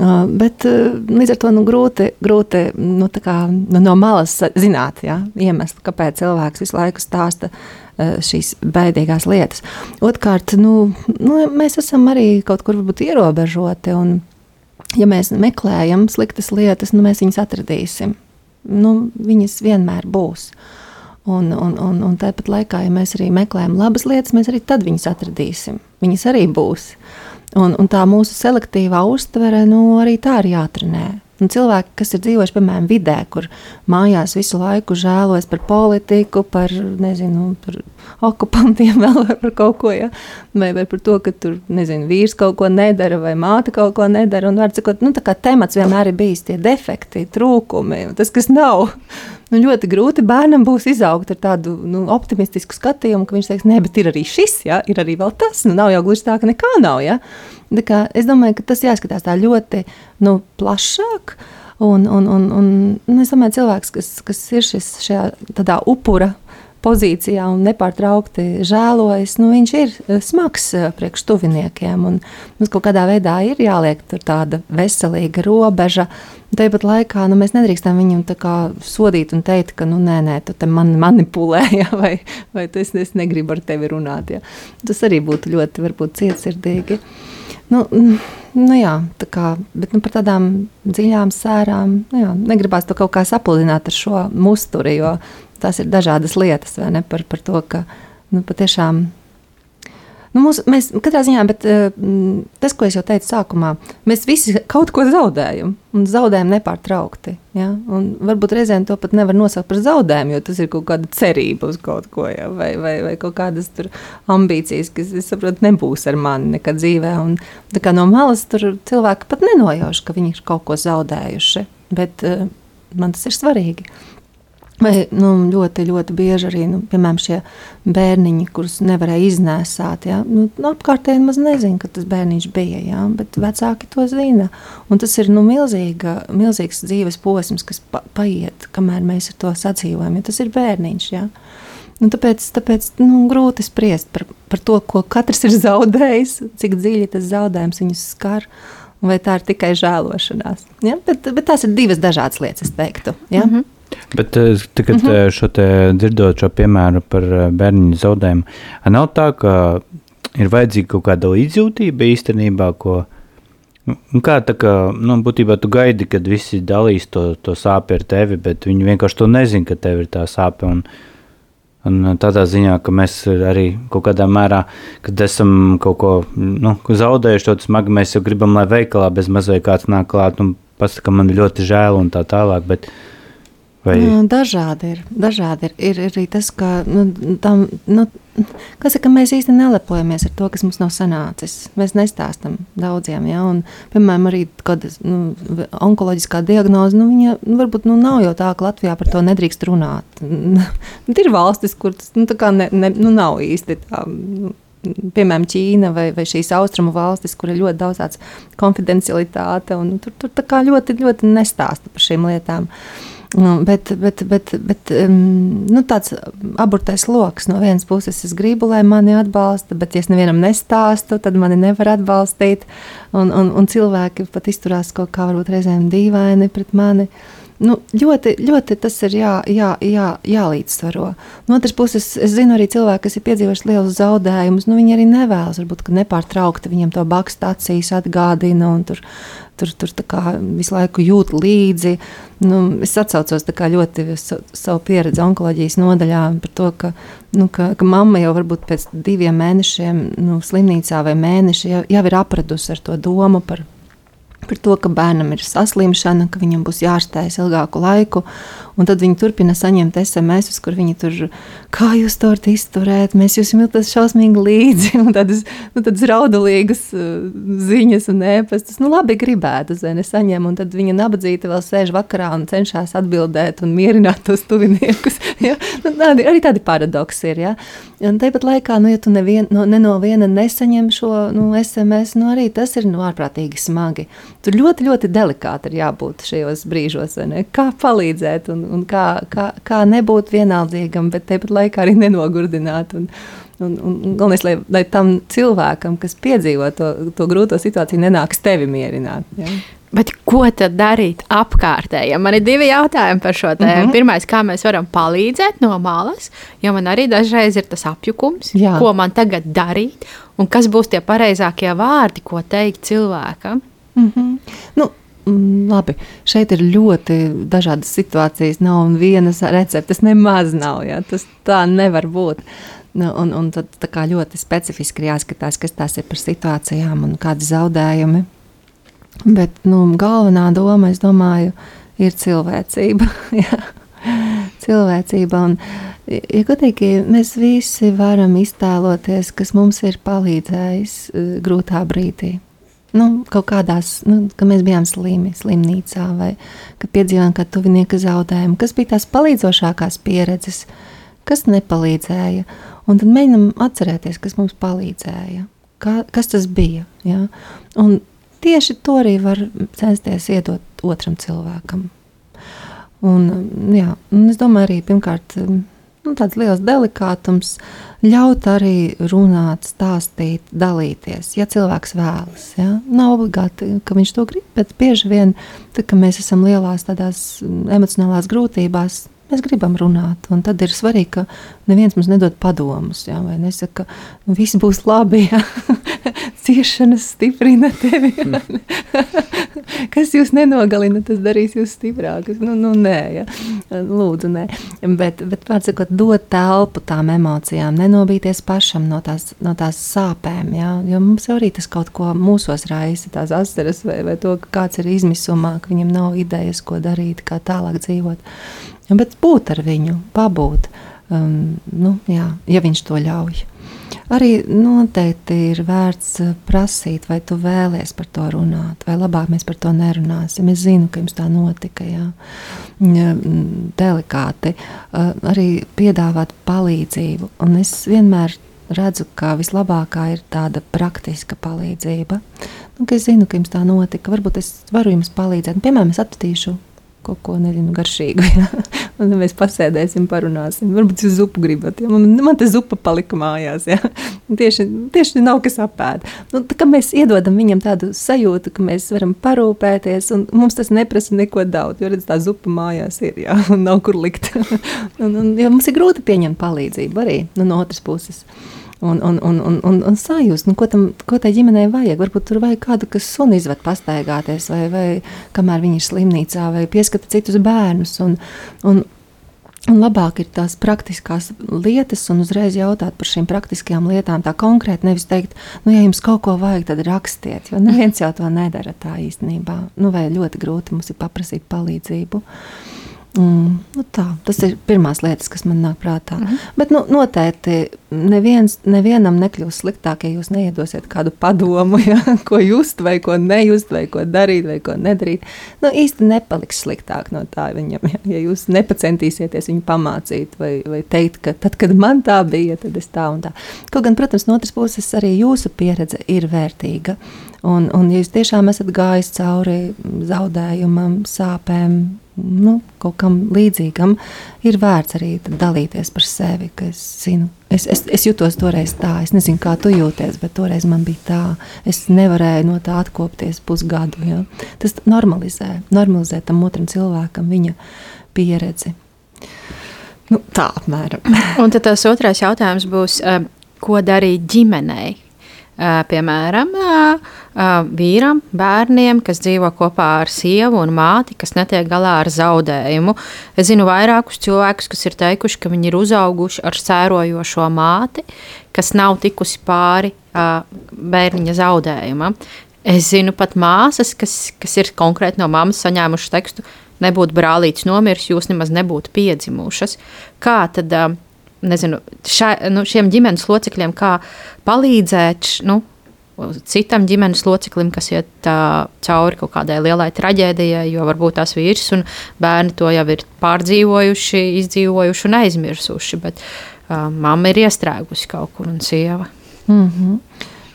Uh, bet uh, līdz ar to nu, grūti, grūti nu, kā, nu, no malas zināt ja, iemeslu, kāpēc cilvēks visu laiku stāsta uh, šīs bēdīgās lietas. Otrkārt, nu, nu, mēs esam arī kaut kur ierobežoti. Un, ja mēs meklējam sliktas lietas, nu, mēs viņus atradīsim. Nu, viņas vienmēr būs. Un, un, un, un tāpat laikā, ja mēs arī meklējam labas lietas, mēs arī tad viņus atradīsim. Viņas arī būs. Un, un tā mūsu selektīvā uztvere nu, arī tā ir jātrenē. Un cilvēki, kas ir dzīvojuši, piemēram, vidē, kur mājās visu laiku žēlojas par politiku, par nezinu, par okupantiem, vēl par kaut ko, ja? vai, vai par to, ka tur nezinu, vīrs kaut ko nedara, vai māte kaut ko nedara. Un, cikot, nu, temats vienmēr ir bijis tie defekti, trūkumi, tas, kas nav. Nu, ļoti grūti bērnam būs izaugt ar tādu nu, optimistisku skatījumu, ka viņš teiks, nē, bet ir arī šis, ja? ir arī tas. Nu, nav jau gluži tā, ka nekā nav. Ja? Kā, es domāju, ka tas jāskatās tā ļoti nu, plašāk. Un, un, un, un, un es domāju, cilvēks, kas, kas ir šis, šajā upura pozīcijā un nepārtraukti žēlojas, nu, viņš ir smags priekš tuviniekiem. Mums kaut kādā veidā ir jāliek tāda veselīga robeža. Tāpat laikā nu, mēs nedrīkstam viņu sodīt un teikt, ka, nu, nē, nē, tu man manipulē, ja, vai, vai tu es, es negribu ar tevi runāt. Ja. Tas arī būtu ļoti, varbūt, cietsirdīgi. Nu, mm, nu jā, tā kā, bet nu, par tādām dziļām sērām nu jā, negribās to kaut kā sapludināt ar šo musturi, jo tās ir dažādas lietas, vai ne, par, par to, ka nu, patiešām Nu, mūs, mēs katrā ziņā, bet uh, tas, ko es jau teicu sākumā, mēs visi kaut ko zaudējam un zaudējam nepārtraukti. Ja? Un varbūt reizēm to pat nevar nosaukt par zaudējumu, jo tas ir kaut kāda cerība uz kaut ko, ja? vai, vai, vai kaut kādas ambīcijas, kas, es saprotu, nebūs ar mani nekad dzīvē. Un, no malas cilvēki pat nenojauš, ka viņi ir kaut ko zaudējuši, bet uh, man tas ir svarīgi. Vai, nu, ļoti, ļoti bieži arī nu, piemēram, šie bērniņi, kurus nevarēja iznēsāt. Ja? Nu, apkārtēji maz nezina, ka tas bērniņš bija, ja? bet vecāki to zina. Un tas ir nu, milzīga, milzīgs dzīves posms, kas pa, paiet, kamēr mēs ar to sadzīvojam. Ja? Tas ir bērniņš. Ja? Nu, tāpēc tāpēc nu, grūti spriest par, par to, ko katrs ir zaudējis, cik dziļi tas zaudējums viņus skar. Vai tā ir tikai žēlošanās? Ja? Bet, bet tās ir divas dažādas lietas, es teiktu. Ja? Mm -hmm. Bet eh, tagad, eh, -huh. šo dzirdot šo piemēru par eh, bērnu zaudējumu, nav tā, ka ir vajadzīga kaut kāda līdzjūtība īstenībā, ko nu, kā tā kā, nu, būtībā tu gaidi, kad visi dalīs to, to sāpi ar tevi, bet viņi vienkārši to nezina, ka tev ir tā sāpe. Un, Un tādā ziņā, ka mēs arī kaut kādā mērā, kad esam kaut ko nu, zaudējuši, to smagi mēs jau gribam, lai veikalā bez mazliet kāds nāk klāt un pasaka, ka man ļoti žēl un tā tālāk. Bet, uh, Vai? Nu, dažādi ir. Dažādi ir. ir arī tas, ka, nu, tam, nu, kas ir, ka mēs īstenībā nelepojamies ar to, kas mums nav sanācis. Mēs nestāstām daudziem. Ja? Un, piemēram, arī kāda nu, onkoloģiskā diagnoze, nu, viņa nu, varbūt nu, nav jau tā, ka Latvijā par to nedrīkst runāt. ir valstis, kur tas nu, ne, ne, nu, nav īsti tā. Nu, piemēram, Ķīna vai, vai šīs austrumu valstis, kur ir ļoti daudz tādas konfidencialitāte, un tur, tur ļoti, ļoti nestāsta par šīm lietām. Uh, Nu, bet, bet, bet, bet um, nu, tāds aburtais lokus no vienas puses es gribu, lai mani atbalsta, bet, ja es nevienam nestāstu, tad mani nevar atbalstīt. Un, un, un cilvēki pat izturās kaut kā varbūt reizēm dīvaini pret mani. Nu, ļoti, ļoti tas ir jā, jā, jā, jālīdzsvaro. No otras puses, es zinu arī cilvēku, kas ir piedzīvojuši lielus zaudējumus. Nu, viņi arī nevēlas, varbūt, ka nepārtraukti viņiem to bakstu acīs atgādina un tur, tur, tur visu laiku jūt līdzi. Nu, es atcaucos ļoti savu pieredzi onkoloģijas nodaļā par to, ka, nu, ka, ka mamma jau varbūt pēc diviem mēnešiem nu, slimnīcā vai mēneši jau, jau ir apradusi ar to domu par par to, ka bērnam ir saslimšana, ka viņam būs jāārstējas ilgāku laiku. Un tad viņi turpina saņemt SMS, kur viņi tur, kā jūs to varat izturēt, mēs jums jūtamies šausmīgi līdzi, un tādas, nu, tādas raudulīgas uh, ziņas un ēpastus. Nu, labi, gribētu, zai nesaņem, un tad viņa nabadzīta vēl sēž vakarā un cenšas atbildēt un mierināt tos tuviniekus. Ja? Nu, tādi, arī tādi paradoksi ir. Ja? Un tāpat laikā, nu, ja tu nevien, no, ne no viena nesaņem šo nu, SMS, nu, arī tas ir nu, ārprātīgi smagi. Tur ļoti, ļoti delikāti ir jābūt šajos brīžos, kā palīdzēt un, un kā, kā, kā nebūt vienaldzīgam, bet tāpat laikā arī nenogurdināt. Un, Un, un, un galvenais, lai, lai tam cilvēkam, kas piedzīvo to, to grūto situāciju, nenāks tevi mierināt. Ja? Bet ko tad darīt apkārtējiem? Man ir divi jautājumi par šo tēmu. Mm -hmm. Pirmais, kā mēs varam palīdzēt no malas, jo man arī dažreiz ir tas apjukums, Jā. ko man tagad darīt, un kas būs tie pareizākie vārdi, ko teikt cilvēkam. Mm -hmm. nu, labi, šeit ir ļoti dažādas situācijas. Nav vienas receptes, nemaz nav. Ja? Tas tā nevar būt. Nu, un, un tad ļoti specifiski ir jāskatās, kas tās ir par situācijām un kādi zaudējumi. Bet nu, galvenā doma, es domāju, ir cilvēcība. cilvēcība un, ja godīgi, mēs visi varam iztēloties, kas mums ir palīdzējis uh, grūtā brīdī nu, kaut kādās, nu, ka mēs bijām slimi, slimnīcā, vai ka piedzīvojām kādu tuvinieku zaudējumu, kas bija tās palīdzošākās pieredzes, kas nepalīdzēja. Un tad mēģinām atcerēties, kas mums palīdzēja, kā, kas tas bija. Ja? Un tieši to arī var censties iedot otram cilvēkam. Un, jā, un es domāju, arī pirmkārt nu, tāds liels delikātums, ļaut arī runāt, stāstīt, dalīties, ja cilvēks vēlas. Ja? Nav obligāti, ka viņš to grib, bet bieži vien, tad, kad mēs esam lielās tādās emocionālās grūtībās, mēs gribam runāt. Un tad ir svarīgi, ka neviens mums nedod padomus, jā, vai nesaka, ka nu, viss būs labi. Jā. Ciešanas stiprina tevi. Kas jūs nenogalina, tas darīs jūs stiprākus. Nu, nu, nē, ja. lūdzu, nē. Bet, bet pārsakot, dot telpu tām emocijām, nenobīties pašam no tās, no tās sāpēm. Ja. Jo mums jau arī tas kaut ko mūsos raisa, tās asaras vai, vai to, ka kāds ir izmisumā, ka viņam nav idejas, ko darīt, kā tālāk dzīvot. Bet būt ar viņu, pabūt, um, nu, jā, ja viņš to ļauj. Arī noteikti ir vērts eh, prasīt, vai tu vēlies par to runāt, vai labāk mēs par to nerunāsim. Es zinu, ka jums tā notika. Jā. Delikāti eh, arī piedāvāt palīdzību. Un es vienmēr redzu, ka vislabākā ir tāda praktiska palīdzība. Nu, es zinu, ka jums tā notika. Varbūt es varu jums palīdzēt. Piemēram, es atradīšu kaut ko nezinu, garšīgu. Ja? Un mēs pasēdēsim, parunāsim. Varbūt jūs zupu gribat. Ja? Man, man te zupa palika mājās. Ja? Tieši, tieši nav kas apēd. Nu, mēs iedodam viņam tādu sajūtu, ka mēs varam parūpēties, mums tas neprasa neko daudz. Jo redz, tā zupa mājās ir, ja? un nav kur likt. un, un, ja mums ir grūti pieņemt palīdzību arī nu, no otras puses un, un, un, un, un, un sajust, nu, ko, tam, ko tai ģimenei vajag. Varbūt tur vajag kādu, kas suni izved pastaigāties, vai, vai kamēr viņi ir slimnīcā, vai pieskata citus bērnus. Un, un, Un labāk ir tās praktiskās lietas, un uzreiz jautāt par šīm praktiskajām lietām. Tā konkrēti nevis teikt, nu, ja jums kaut ko vajag, tad rakstiet. Jo neviens jau to nedara tā īstenībā. Nu, vai ļoti grūti mums ir paprasīt palīdzību. Uh, Mm, nu tā, tas ir pirmās lietas, kas man nāk prātā. Mm -hmm. Bet nu, noteikti neviens, nevienam nekļūs sliktāk, ja jūs neiedosiet kādu padomu, ja, ko just, vai ko nejust, vai ko darīt, vai ko nedarīt. Nu, īsti nepaliks sliktāk no tā viņam. Ja, ja jūs nepacentīsieties viņu pamācīt, vai, vai teikt, ka tad, kad man tā bija, tad es tā un tā. Kaut gan, protams, no otras puses, arī jūsu pieredze ir vērtīga. Un, un ja jūs tiešām esat gājis cauri zaudējumam, sāpēm, nu, kaut kam līdzīgam, ir vērts arī dalīties par sevi. Es, zinu, es, es, es jutos toreiz tā, es nezinu, kā tu jūties, bet toreiz man bija tā. Es nevarēju no tā atkopties pusgadu. Ja? Tas normalizē, normalizē tam otram cilvēkam viņa pieredzi. Nu, tā apmēram. Un tad tas otrais jautājums būs, eh, ko darīt ģimenei? Piemēram, vīram, bērniem, kas dzīvo kopā ar sievu un māti, kas netiek galā ar zaudējumu. Es zinu vairākus cilvēkus, kas ir teikuši, ka viņi ir uzauguši ar sērojošo māti, kas nav tikusi pāri bērniņa zaudējumam. Es zinu pat māsas, kas, kas ir konkrēti no mammas saņēmušas tekstu, nebūtu brālītis nomiris, jūs nemaz nebūtu piedzimušas. Kā tad uh, nezinu, šā, nu, šiem ģimenes locekļiem, kā palīdzēt nu, citam ģimenes loceklim, kas iet tā, cauri kaut kādai lielai traģēdijai, jo varbūt tās vīrs un bērni to jau ir pārdzīvojuši, izdzīvojuši un aizmirsuši. Bet uh, mamma ir iestrēgusi kaut kur un sieva. Mm -hmm.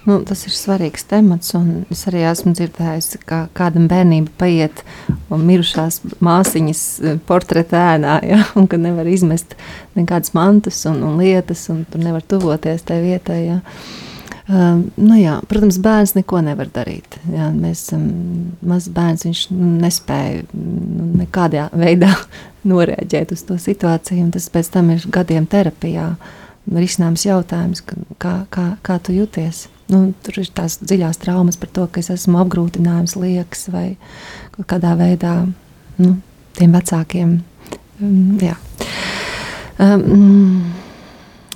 Nu, tas ir svarīgs temats, un es arī esmu dzirdējusi, ka kādam bērnība paiet un mirušās māsiņas e, portretā ēnā, ja, un ka nevar izmest nekādas mantas un, un lietas, un tur nevar tuvoties tai vietai. Ja. Um, nu jā, protams, bērns neko nevar darīt. Jā, mēs esam mazs bērns, viņš nespēja nu, nekādā veidā noreaģēt uz to situāciju, tas pēc tam ir gadiem terapijā risināms jautājums, kā, kā, kā tu jūties. Nu, tur ir tās dziļās traumas par to, ka es esmu apgrūtinājums, liekas, vai kādā veidā nu, tiem vecākiem. Um, jā. Um,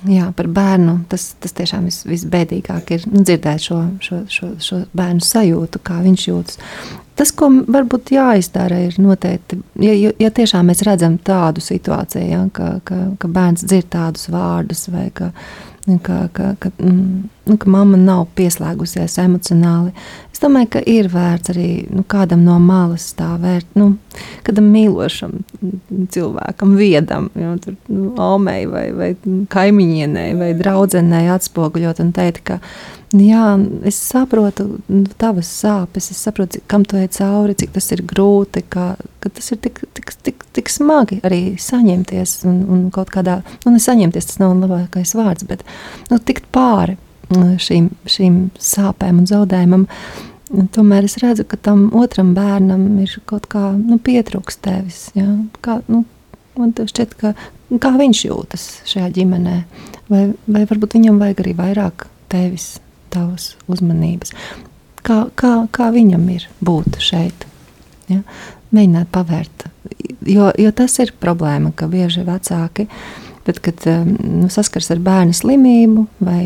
jā, par bērnu tas, tas tiešām vis, visbēdīgāk ir nu, dzirdēt šo, šo, šo, šo bērnu sajūtu, kā viņš jūtas. Tas, ko varbūt jāizdara, ir noteikti, ja, ja tiešām mēs redzam tādu situāciju, ja, ka, ka, ka bērns dzird tādus vārdus vai ka viņš ka, ka, ka, mm, nu, ka mamma nav pieslēgusies emocionāli. Es domāju, ka ir vērts arī nu, kādam no malas stāvēt, nu, kādam mīlošam cilvēkam, viedam, jau tur nu, omei vai, vai kaimiņienei vai draudzenei atspoguļot un teikt, ka jā, es saprotu nu, tavas sāpes, es saprotu, kam tu ej cauri, cik tas ir grūti, ka, ka tas ir tik, tik, tik, tik smagi arī saņemties un, un kaut kādā, nu, nesaņemties, tas nav labākais vārds, bet nu, tikt pāri mm, šīm, šīm sāpēm un zaudējumam. Tomēr es redzu, ka tam otram bērnam ir kaut kā nu, pietrūkst tevis. Ja? Kā, nu, Man šķiet, ka kā viņš jūtas šajā ģimenē, vai, vai varbūt viņam vajag arī vairāk tevis, tavas uzmanības. Kā, kā, kā viņam ir būt šeit? Ja? Mēģināt pavērt. Jo, jo tas ir problēma, ka bieži vecāki, tad, kad um, nu, saskars ar bērnu slimību vai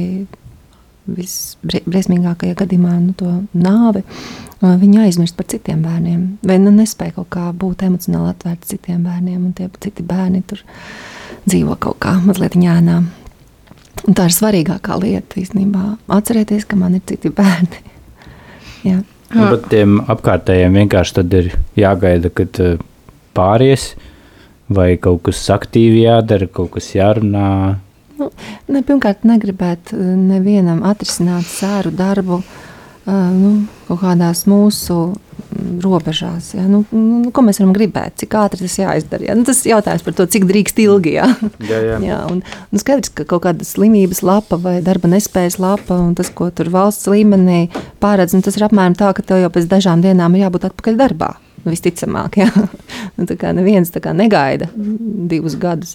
visbriesmīgākajā gadījumā nu, to nāvi, viņi aizmirst par citiem bērniem. Vai nu nespēja kaut kā būt emocionāli atvērti citiem bērniem, un tie citi bērni tur dzīvo kaut kā mazliet ņēnā. Un tā ir svarīgākā lieta īstenībā. Atcerieties, ka man ir citi bērni. Jā. Nu, bet tiem apkārtējiem vienkārši tad ir jāgaida, kad uh, pāries, vai kaut kas aktīvi jādara, kaut kas jārunā. Nu, ne, pirmkārt, negribētu uh, nevienam atrisināt sēru darbu uh, nu, kaut kādās mūsu robežās. Ja? Nu, nu, ko mēs varam gribēt, cik ātri tas jāizdara? Ja? Nu, tas ir jautājums par to, cik drīkst ilgi. Ja? Jā, jā. Jā, un, un skaidrs, ka kaut kāda slimības lapa vai darba nespējas lapa, un tas, ko tur valsts līmenī pārēdz, nu, tas ir apmēram tā, ka tev jau pēc dažām dienām ir jābūt atpakaļ darbā. Visticamāk, jā. Nu, tā kā neviens tā kā negaida divus gadus.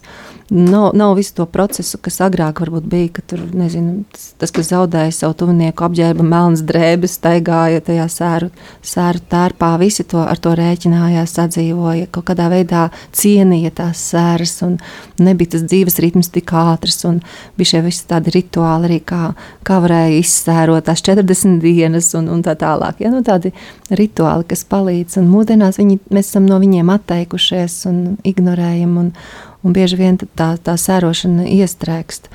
Nav, nav visu to procesu, kas agrāk bija, ka tur, nezinu, tas, tas kas zaudēja savu tuvinieku, apģērba melnas drēbes, staigāja tajā sēru, sēru tērpā, visi to ar to rēķinājās, sadzīvoja, kaut kādā veidā cienīja tās sēras, un nebija tas dzīves ritms tik ātrs, un bija šie visi tādi rituāli arī, kā, kā varēja izsērot tās 40 dienas un, un tā tālāk. Ja? Nu, tādi rituāli, kas palīdz, un mūsdienās viņi, mēs esam no viņiem atteikušies un ignorējam, un, un bieži vien tā, tā sērošana iestrēgst.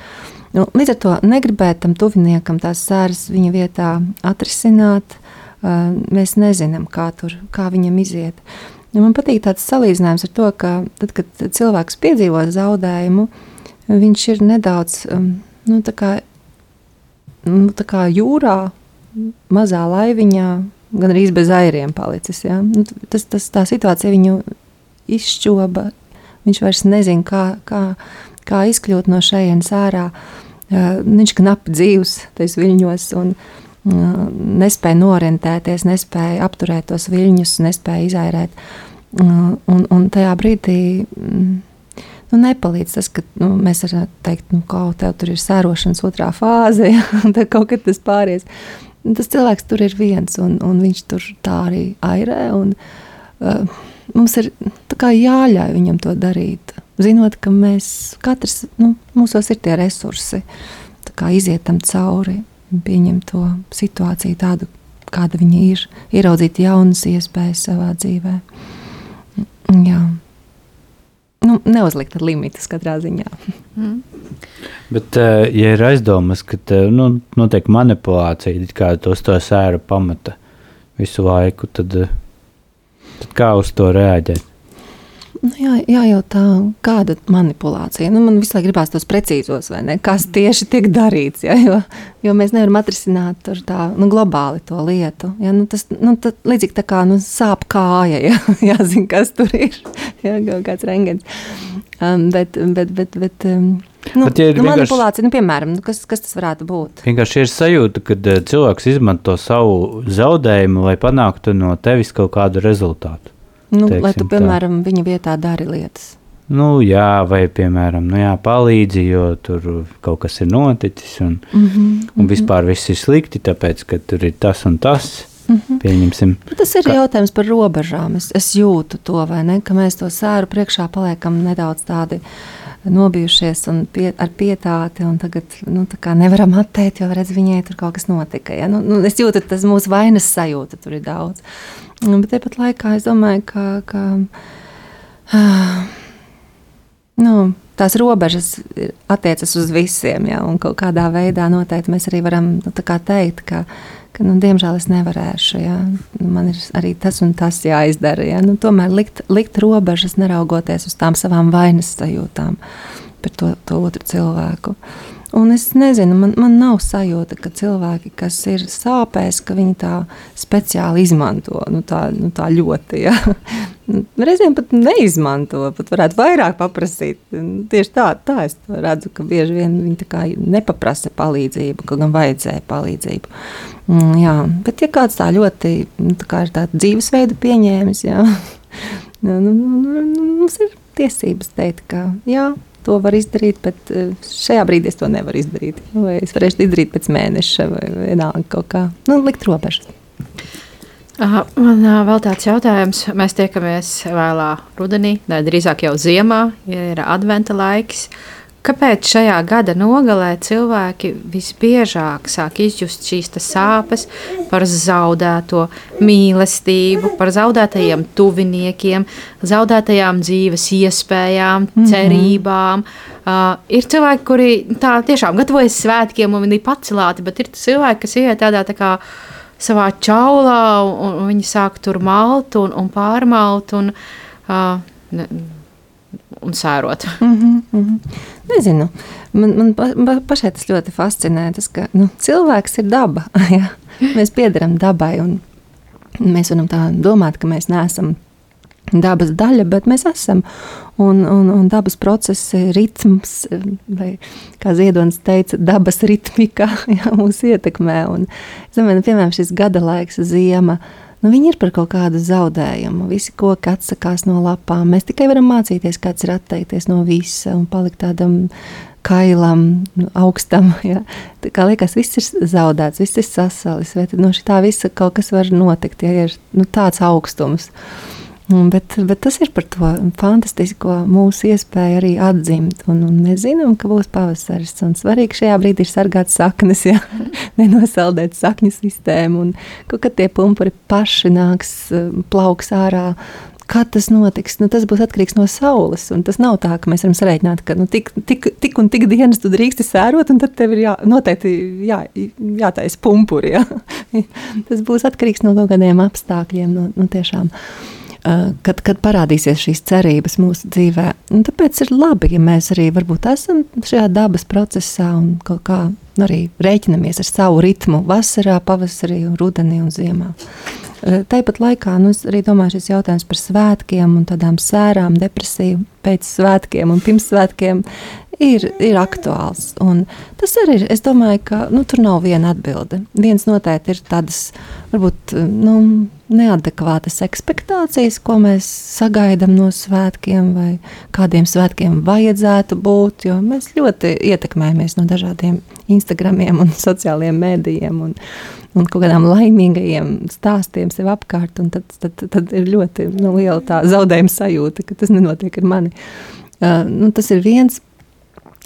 Nu, līdz ar to negribēt tam tuviniekam tās sēras viņa vietā atrisināt, mēs nezinām, kā, tur, kā viņam iziet. Nu, man patīk tāds salīdzinājums ar to, ka tad, kad cilvēks piedzīvo zaudējumu, viņš ir nedaudz nu, tā kā, nu, tā kā jūrā, mazā laiviņā, gan arī bez airiem palicis. Ja? Nu, tas, tas, tā situācija viņu izšķoba. Viņš vairs nezina, kā, kā, kā izkļūt no šejienes ārā. Viņš knapi dzīvs tajos viļņos un nespēja norientēties, nespēja apturēt tos viļņus, nespēja izairēt. Un, un tajā brīdī mm, nu, nepalīdz tas, ka nu, mēs varam teikt, nu, ka tev tur ir sērošanas otrā fāze, ja, un tad kaut kad tas pāries. Tas cilvēks tur ir viens, un, un viņš tur tā arī airē. Un, uh, mums ir jāļauj viņam to darīt. Zinot, ka mēs katrs, nu, mūsos ir tie resursi, kā iziet tam cauri, pieņemt to situāciju tādu, kāda viņa ir, ieraudzīt jaunas iespējas savā dzīvē. Jā. Nu, neuzlikt limitus katrā ziņā. Mm. Bet, uh, ja ir aizdomas, ka nu, notiek manipulācija, kā tos to sēru pamata visu laiku, tad, uh, tad kā uz to reaģēt? Nu, jā, jā, jau tā, kāda manipulācija. Nu, man laiku gribās tos precīzos, vai ne? Kas tieši tiek darīts. Ja? Jo, jo mēs nevaram atrisināt tā, nu, globāli to lietu. Ja? Nu, tas nu, tad, līdzīgi tā kā nu, sāp kāja, ja? jāzina, kas tur ir. Ja? Kaut kāds rengens. Um, bet, bet, bet, bet, um, nu, bet, ja nu, manipulācija, nu, piemēram, nu, kas, kas tas varētu būt? Vienkārši ir sajūta, ka uh, cilvēks izmanto savu zaudējumu, lai panāktu no tevis kaut kādu rezultātu. Nu, lai tu, piemēram, tā. viņa vietā dari lietas. Nu, jā, vai, piemēram, nu, jā, palīdzi, jo tur kaut kas ir noticis, un, mm -hmm, un mhm. vispār viss ir slikti, tāpēc, ka tur ir tas un tas. Mm -hmm. Pieņemsim. Tas ir ka... jautājums par robežām. Es, es jūtu to, vai ne? Ka mēs to sēru priekšā paliekam nedaudz tādi nobijušies un pie, ar pietāti. Tagad nu, nevaram atteikt, jo redz, viņai tur kaut kas notika. Ja? Nu, nu, es jūtu, tas mūsu vainas sajūta tur ir daudz. Bet tāpat laikā es domāju, ka. ka uh, nu, tās robežas attiecas uz visiem. Ja, un kādā veidā noteikti mēs arī varam nu, teikt, ka, ka nu, diemžēl es nevarēšu. Ja, nu, man ir arī tas un tas jāizdara. Ja, nu, tomēr likt, likt robežas, neraugoties uz tām savām vainas sajūtām par to, to otru cilvēku. Uh, Un es nezinu, man, man nav sajūta, ka cilvēki, kas ir sāpēs, ka viņi tā speciāli izmanto nu, tā, nu, tā ļoti. Ja? Reizēm pat neizmanto, pat varētu vairāk paprasīt. Tieši tā, tā es redzu, ka bieži vien viņi nepaprasa palīdzību, kaut gan vajadzēja palīdzību. Mm, jā, bet ja kāds tā ļoti nu, tā ir dzīvesveidu pieņēmis, jā, nu, nu, nu, nu, mums ir tiesības teikt, ka jā, to var izdarīt, bet eh, šajā brīdī es to nevaru izdarīt. Vai es varēšu izdarīt pēc mēneša vai vienalga kaut kā. Nu, likt robežas. Man vēl tāds jautājums. Mēs tiekamies vēlā rudenī, drīzāk jau ziemā, ja ir adventa laiks. Kāpēc šajā gada nogalē cilvēki visbiežāk sāk izjust šīs sāpes par zaudēto mīlestību, par zaudētajiem tuviniekiem, zaudētajām dzīves iespējām, cerībām? Uh, ir cilvēki, kuri tā tiešām gatavojas svētkiem un viņi ir pacelāti, bet ir cilvēki, kas iet tādā tā kā savā čaulā, un, un viņi sāk tur malt un, un pārmalt un, uh, ne, un sērot. Mm -hmm, mm -hmm. Nezinu. Man, man pa, pa, pašai tas ļoti fascinē. Tas, ka nu, cilvēks ir daba. Ja? Mēs piederam dabai. Mēs varam tā domāt, ka mēs neesam dabas daļa, bet mēs esam. Un, un, un dabas procesi, ritms, vai kā Ziedonis teica, dabas ritmika jā, mūs ietekmē. Un, zinu, piemēram, šis gada laiks, ziema. Nu, viņi ir par kaut kādu zaudējumu. Visi koki atsakās no lapām. Mēs tikai varam mācīties, kāds ir atteikties no visa un palikt tādam kailam, nu, augstam. Ja. Tā kā liekas, viss ir zaudēts, viss ir sasalis. Vai tad no šī visa kaut kas var notikt, ja ir nu, tāds augstums. Un, bet, bet tas ir par to fantastisko mūsu iespēju arī atzimt. Un, un mēs zinām, ka būs pavasaris. Svarīgi šajā brīdī ir sargāt saknes, ja? nenosaldēt sakņu sistēmu. Un, kad tie pumpuri paši nāks, plauks ārā. Kad tas notiks, nu, tas būs atkarīgs no saules. Tas nav tā, ka mēs varam sarēķināt, ka nu, tik, tik, tik un tik dienas tu drīksti sērot, un tad tev ir jā, noteikti jā, jātaisa pumpuri. Ja? tas būs atkarīgs no kaut kādiem apstākļiem. No, no tiešām. Kad, kad parādīsies šīs cerības mūsu dzīvē, un tāpēc ir labi, ja mēs arī esam šajā dabas procesā un kaut kā arī rēķinamies ar savu ritmu vasarā, pavasarī, rudenī un ziemā. Tāpat laikā nu, arī domāju, šis jautājums par svētkiem un tādām sērām, depresiju pēc svētkiem un pirms svētkiem ir, ir aktuāls. Un tas arī ir. Es domāju, ka nu, tur nav viena atbilde. Viens noteikti ir tādas, varbūt, nu, neadekvātas expectācijas, ko mēs sagaidām no svētkiem, vai kādiem svētkiem vajadzētu būt. Jo mēs ļoti ietekmējamies no dažādiem Instagramiem un sociālajiem mēdījiem. Un, Un kaut kādām laimīgajiem stāstiem sev apkārt, tad, tad, tad ir ļoti nu, liela zaudējuma sajūta, ka tas nenotiek ar mani. Uh, nu, tas ir viens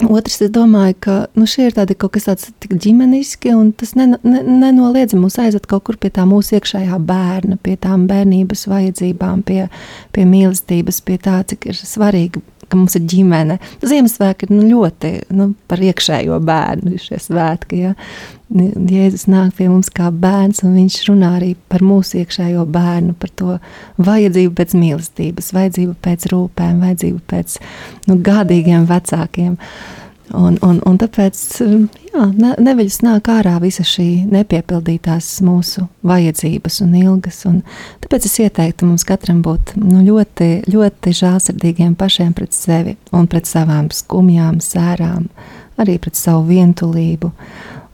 Otrs, es domāju, ka nu, šie ir tādi kaut kas tāds ģimeniski, un tas ne, ne, nenoliedzami mūs aizved kaut kur pie tā mūsu iekšējā bērna, pie tām bērnības vajadzībām, pie, pie mīlestības, pie tā, cik ir svarīgi, ka mums ir ģimene. Ziemassvētki ir nu, ļoti nu, par iekšējo bērnu, šie svētki. Ja? Jēzus nāk pie mums kā bērns, un viņš runā arī par mūsu iekšējo bērnu, par to vajadzību pēc mīlestības, vajadzību pēc rūpēm, vajadzību pēc nu, gādīgiem vecākiem. Un, un, un tāpēc jā, ne, neveļas nāk ārā visa šī nepiepildītās mūsu vajadzības un ilgas. Un tāpēc es ieteiktu mums katram būt nu, ļoti, ļoti žēlsirdīgiem pašiem pret sevi un pret savām skumjām, sērām, arī pret savu vientulību.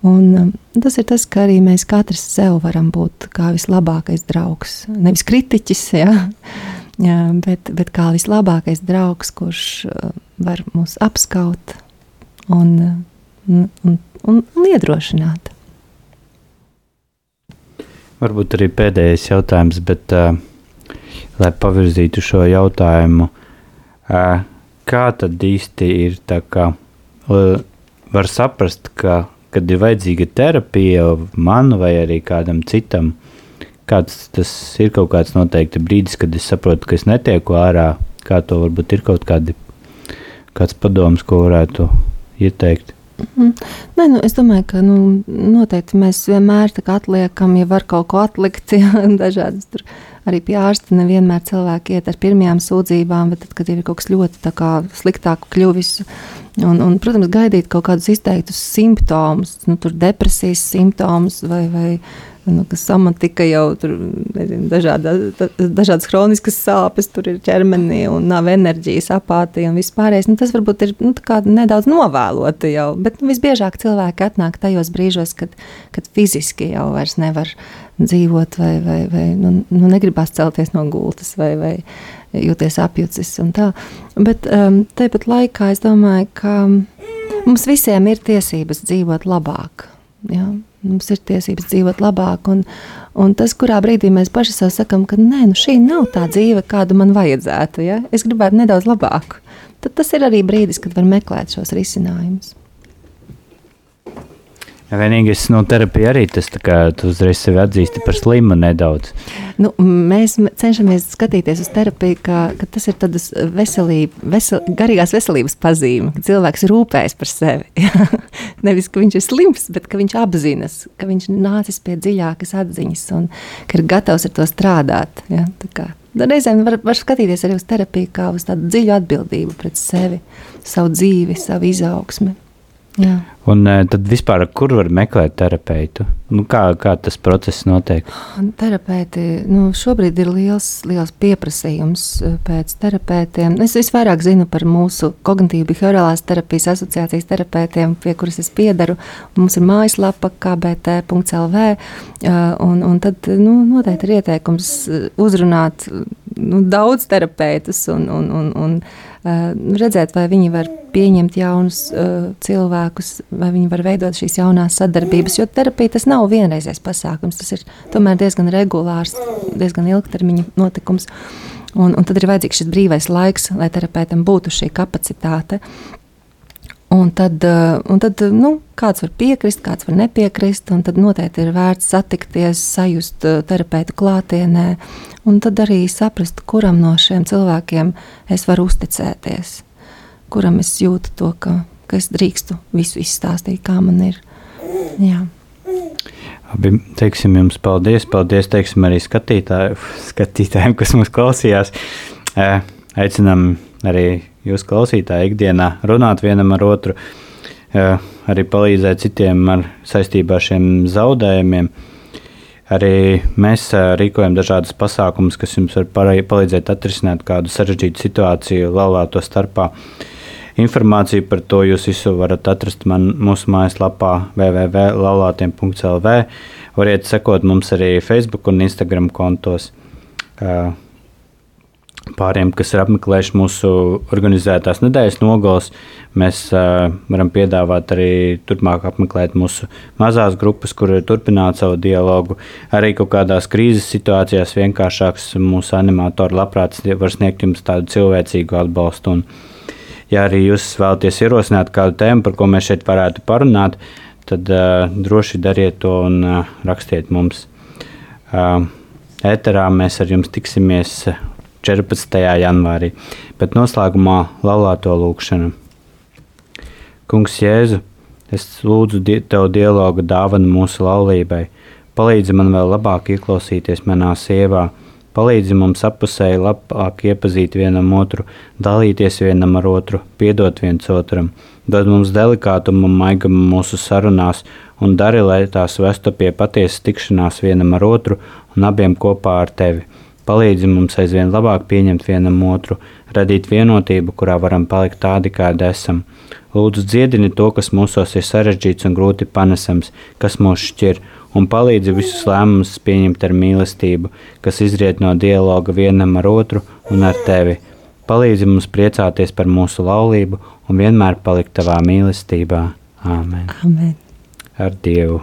Un, um, tas ir tas, ka arī mēs katrs sev varam būt kā vislabākais draugs. Nevis kritiķis, ja, ja, bet, bet kā vislabākais draugs, kurš uh, var mūs apskaut un, un, un, un iedrošināt. Varbūt arī pēdējais jautājums, bet, uh, lai pavirzītu šo jautājumu, uh, kā tad īsti ir tā, ka uh, var saprast, ka kad ir vajadzīga terapija man vai arī kādam citam, kāds tas ir kaut kāds noteikti brīdis, kad es saprotu, ka es netieku ārā, kā to varbūt ir kaut kādi, kāds padoms, ko varētu ieteikt. Mm. Nē, nu, es domāju, ka nu, noteikti mēs vienmēr atliekam, ja var kaut ko atlikt, ja dažādas tur arī pie ārsta nevienmēr cilvēki iet ar pirmajām sūdzībām, bet tad, kad ir kaut kas ļoti sliktāk kļuvis, un, un, protams, gaidīt kaut kādus izteiktus simptomus, nu, depresijas simptomus vai, vai Nu, ka somatika jau tur nezinu, dažāda, da- dažādas chroniskas sāpes, tur ir ķermenī un nav enerģijas, apātija un viss pārējais. Nu, tas varbūt ir nu, nedaudz novēloti jau, bet nu, visbiežāk cilvēki atnāk tajos brīžos, kad, kad fiziski jau nevar dzīvot vai, vai, vai nu, nu, negribas celties no gultas vai, vai jūties apjucis. Bet um, tāpat laikā es domāju, ka mums visiem ir tiesības dzīvot labāk. Ja? Mums ir tiesības dzīvot labāk, un, un tas, kurā brīdī mēs paši sev sakām, ka nē, nu šī nav tā dzīve, kādu man vajadzētu. Ja? Es gribētu nedaudz labāku. Tad tas ir arī brīdis, kad var meklēt šos risinājumus. Vienīgais no terapijas arī tas, tā kā tu uzreiz sevi atzīsti par slimu nedaudz. Nu, mēs cenšamies skatīties uz terapiju, ka, ka tas ir tādas veselība, vesel, garīgās veselības pazīme, ka cilvēks rūpējas par sevi. Nevis, ka viņš ir slims, bet ka viņš apzinas, ka viņš nācis pie dziļākas atziņas un ka ir gatavs ar to strādāt. Ja? Nu, Reizēm var, var skatīties arī uz terapiju kā uz tādu dziļu atbildību pret sevi, savu dzīvi, savu izaugsmi. Jā. Un eh, tad vispār, kur var meklēt terapeitu? Nu, kā, kā tas process notiek? Terapeiti nu, šobrīd ir liels, liels pieprasījums eh, pēc terapeitiem. Es visvairāk zinu par mūsu kognitīvu behaviorālās terapijas asociācijas terapeitiem, pie kuras es piedaru. Mums ir mājaslapa kbt.lv. eh, Un, un tad nu, noteikti ir ieteikums uzrunāt nu, daudz terapeitus un, un, un, un redzēt, vai viņi var pieņemt jaunus uh, cilvēkus, vai viņi var veidot šīs jaunās sadarbības. Jo terapija tas nav vienreizējs pasākums, tas ir tomēr diezgan regulārs, diezgan ilgtermiņa notikums. Un, un tad ir vajadzīgs šis brīvais laiks, lai terapeitam būtu šī kapacitāte. Un tad, eh, un tad nu, kāds var piekrist, kāds var nepiekrist. Tad noteikti ir vērts satikties, sajust eh, terapeitu klātienē, un tad arī saprast, kuram no šiem cilvēkiem es varu uzticēties, kuram es jūtu to, ka, ka es drīkstu visu izstāstīt, kā man ir. Jā. Abi teiksim jums paldies. Paldies teiksim arī skatītāju, skatītājiem, kas mūs klausījās. Eh, Aicinām arī jūs klausītāji ikdienā runāt vienam ar otru, arī palīdzēt citiem ar saistībā ar šiem zaudējumiem. Arī mēs rīkojam dažādas pasākumus, kas jums var palīdzēt atrisināt kādu sarežģītu situāciju laulāto starpā. Informāciju par to jūs visu varat atrast man, mūsu mājaslapā www.laulātiem.lv. Variet sekot mums arī Facebook un Instagram kontos. Eh, Pāriem, kas ir apmeklējuši mūsu organizētās nedēļas nogalas, mēs uh, varam piedāvāt arī turpmāk apmeklēt mūsu mazās grupas, kur turpināt savu dialogu. Arī kaut kādās krīzes situācijās vienkāršāks mūsu animatori labprāt var sniegt jums tādu cilvēcīgu atbalstu. Un, ja arī jūs vēlaties ierosināt kādu tēmu, par ko mēs šeit varētu parunāt, tad uh, droši dariet to un uh, rakstiet mums. Uh, Ēterā mēs ar jums tiksimies 14. janvārī, bet noslēgumā laulāto lūkšanu. Kungs Jēzu, es lūdzu di Tev dialogu dāvanu mūsu laulībai. Palīdzi man vēl labāk ieklausīties manā sievā, palīdzi mums apusēji labāk iepazīt vienam otru, dalīties vienam ar otru, piedot viens otram, dod mums delikātumu un maigumu mūsu sarunās un dari, lai tās vestu pie patiesas tikšanās vienam ar otru un abiem kopā ar Tevi. Palīdzi mums aizvien labāk pieņemt vienam otru, radīt vienotību, kurā varam palikt tādi, kādi esam. Lūdzu, dziedini to, kas mūsos ir sarežģīts un grūti panesams, kas mūs šķir, un palīdzi visus lēmumus pieņemt ar mīlestību, kas izriet no dialoga vienam ar otru un ar tevi. Palīdzi mums priecāties par mūsu laulību un vienmēr palikt tavā mīlestībā. Āmen. Amen. Ar Dievu!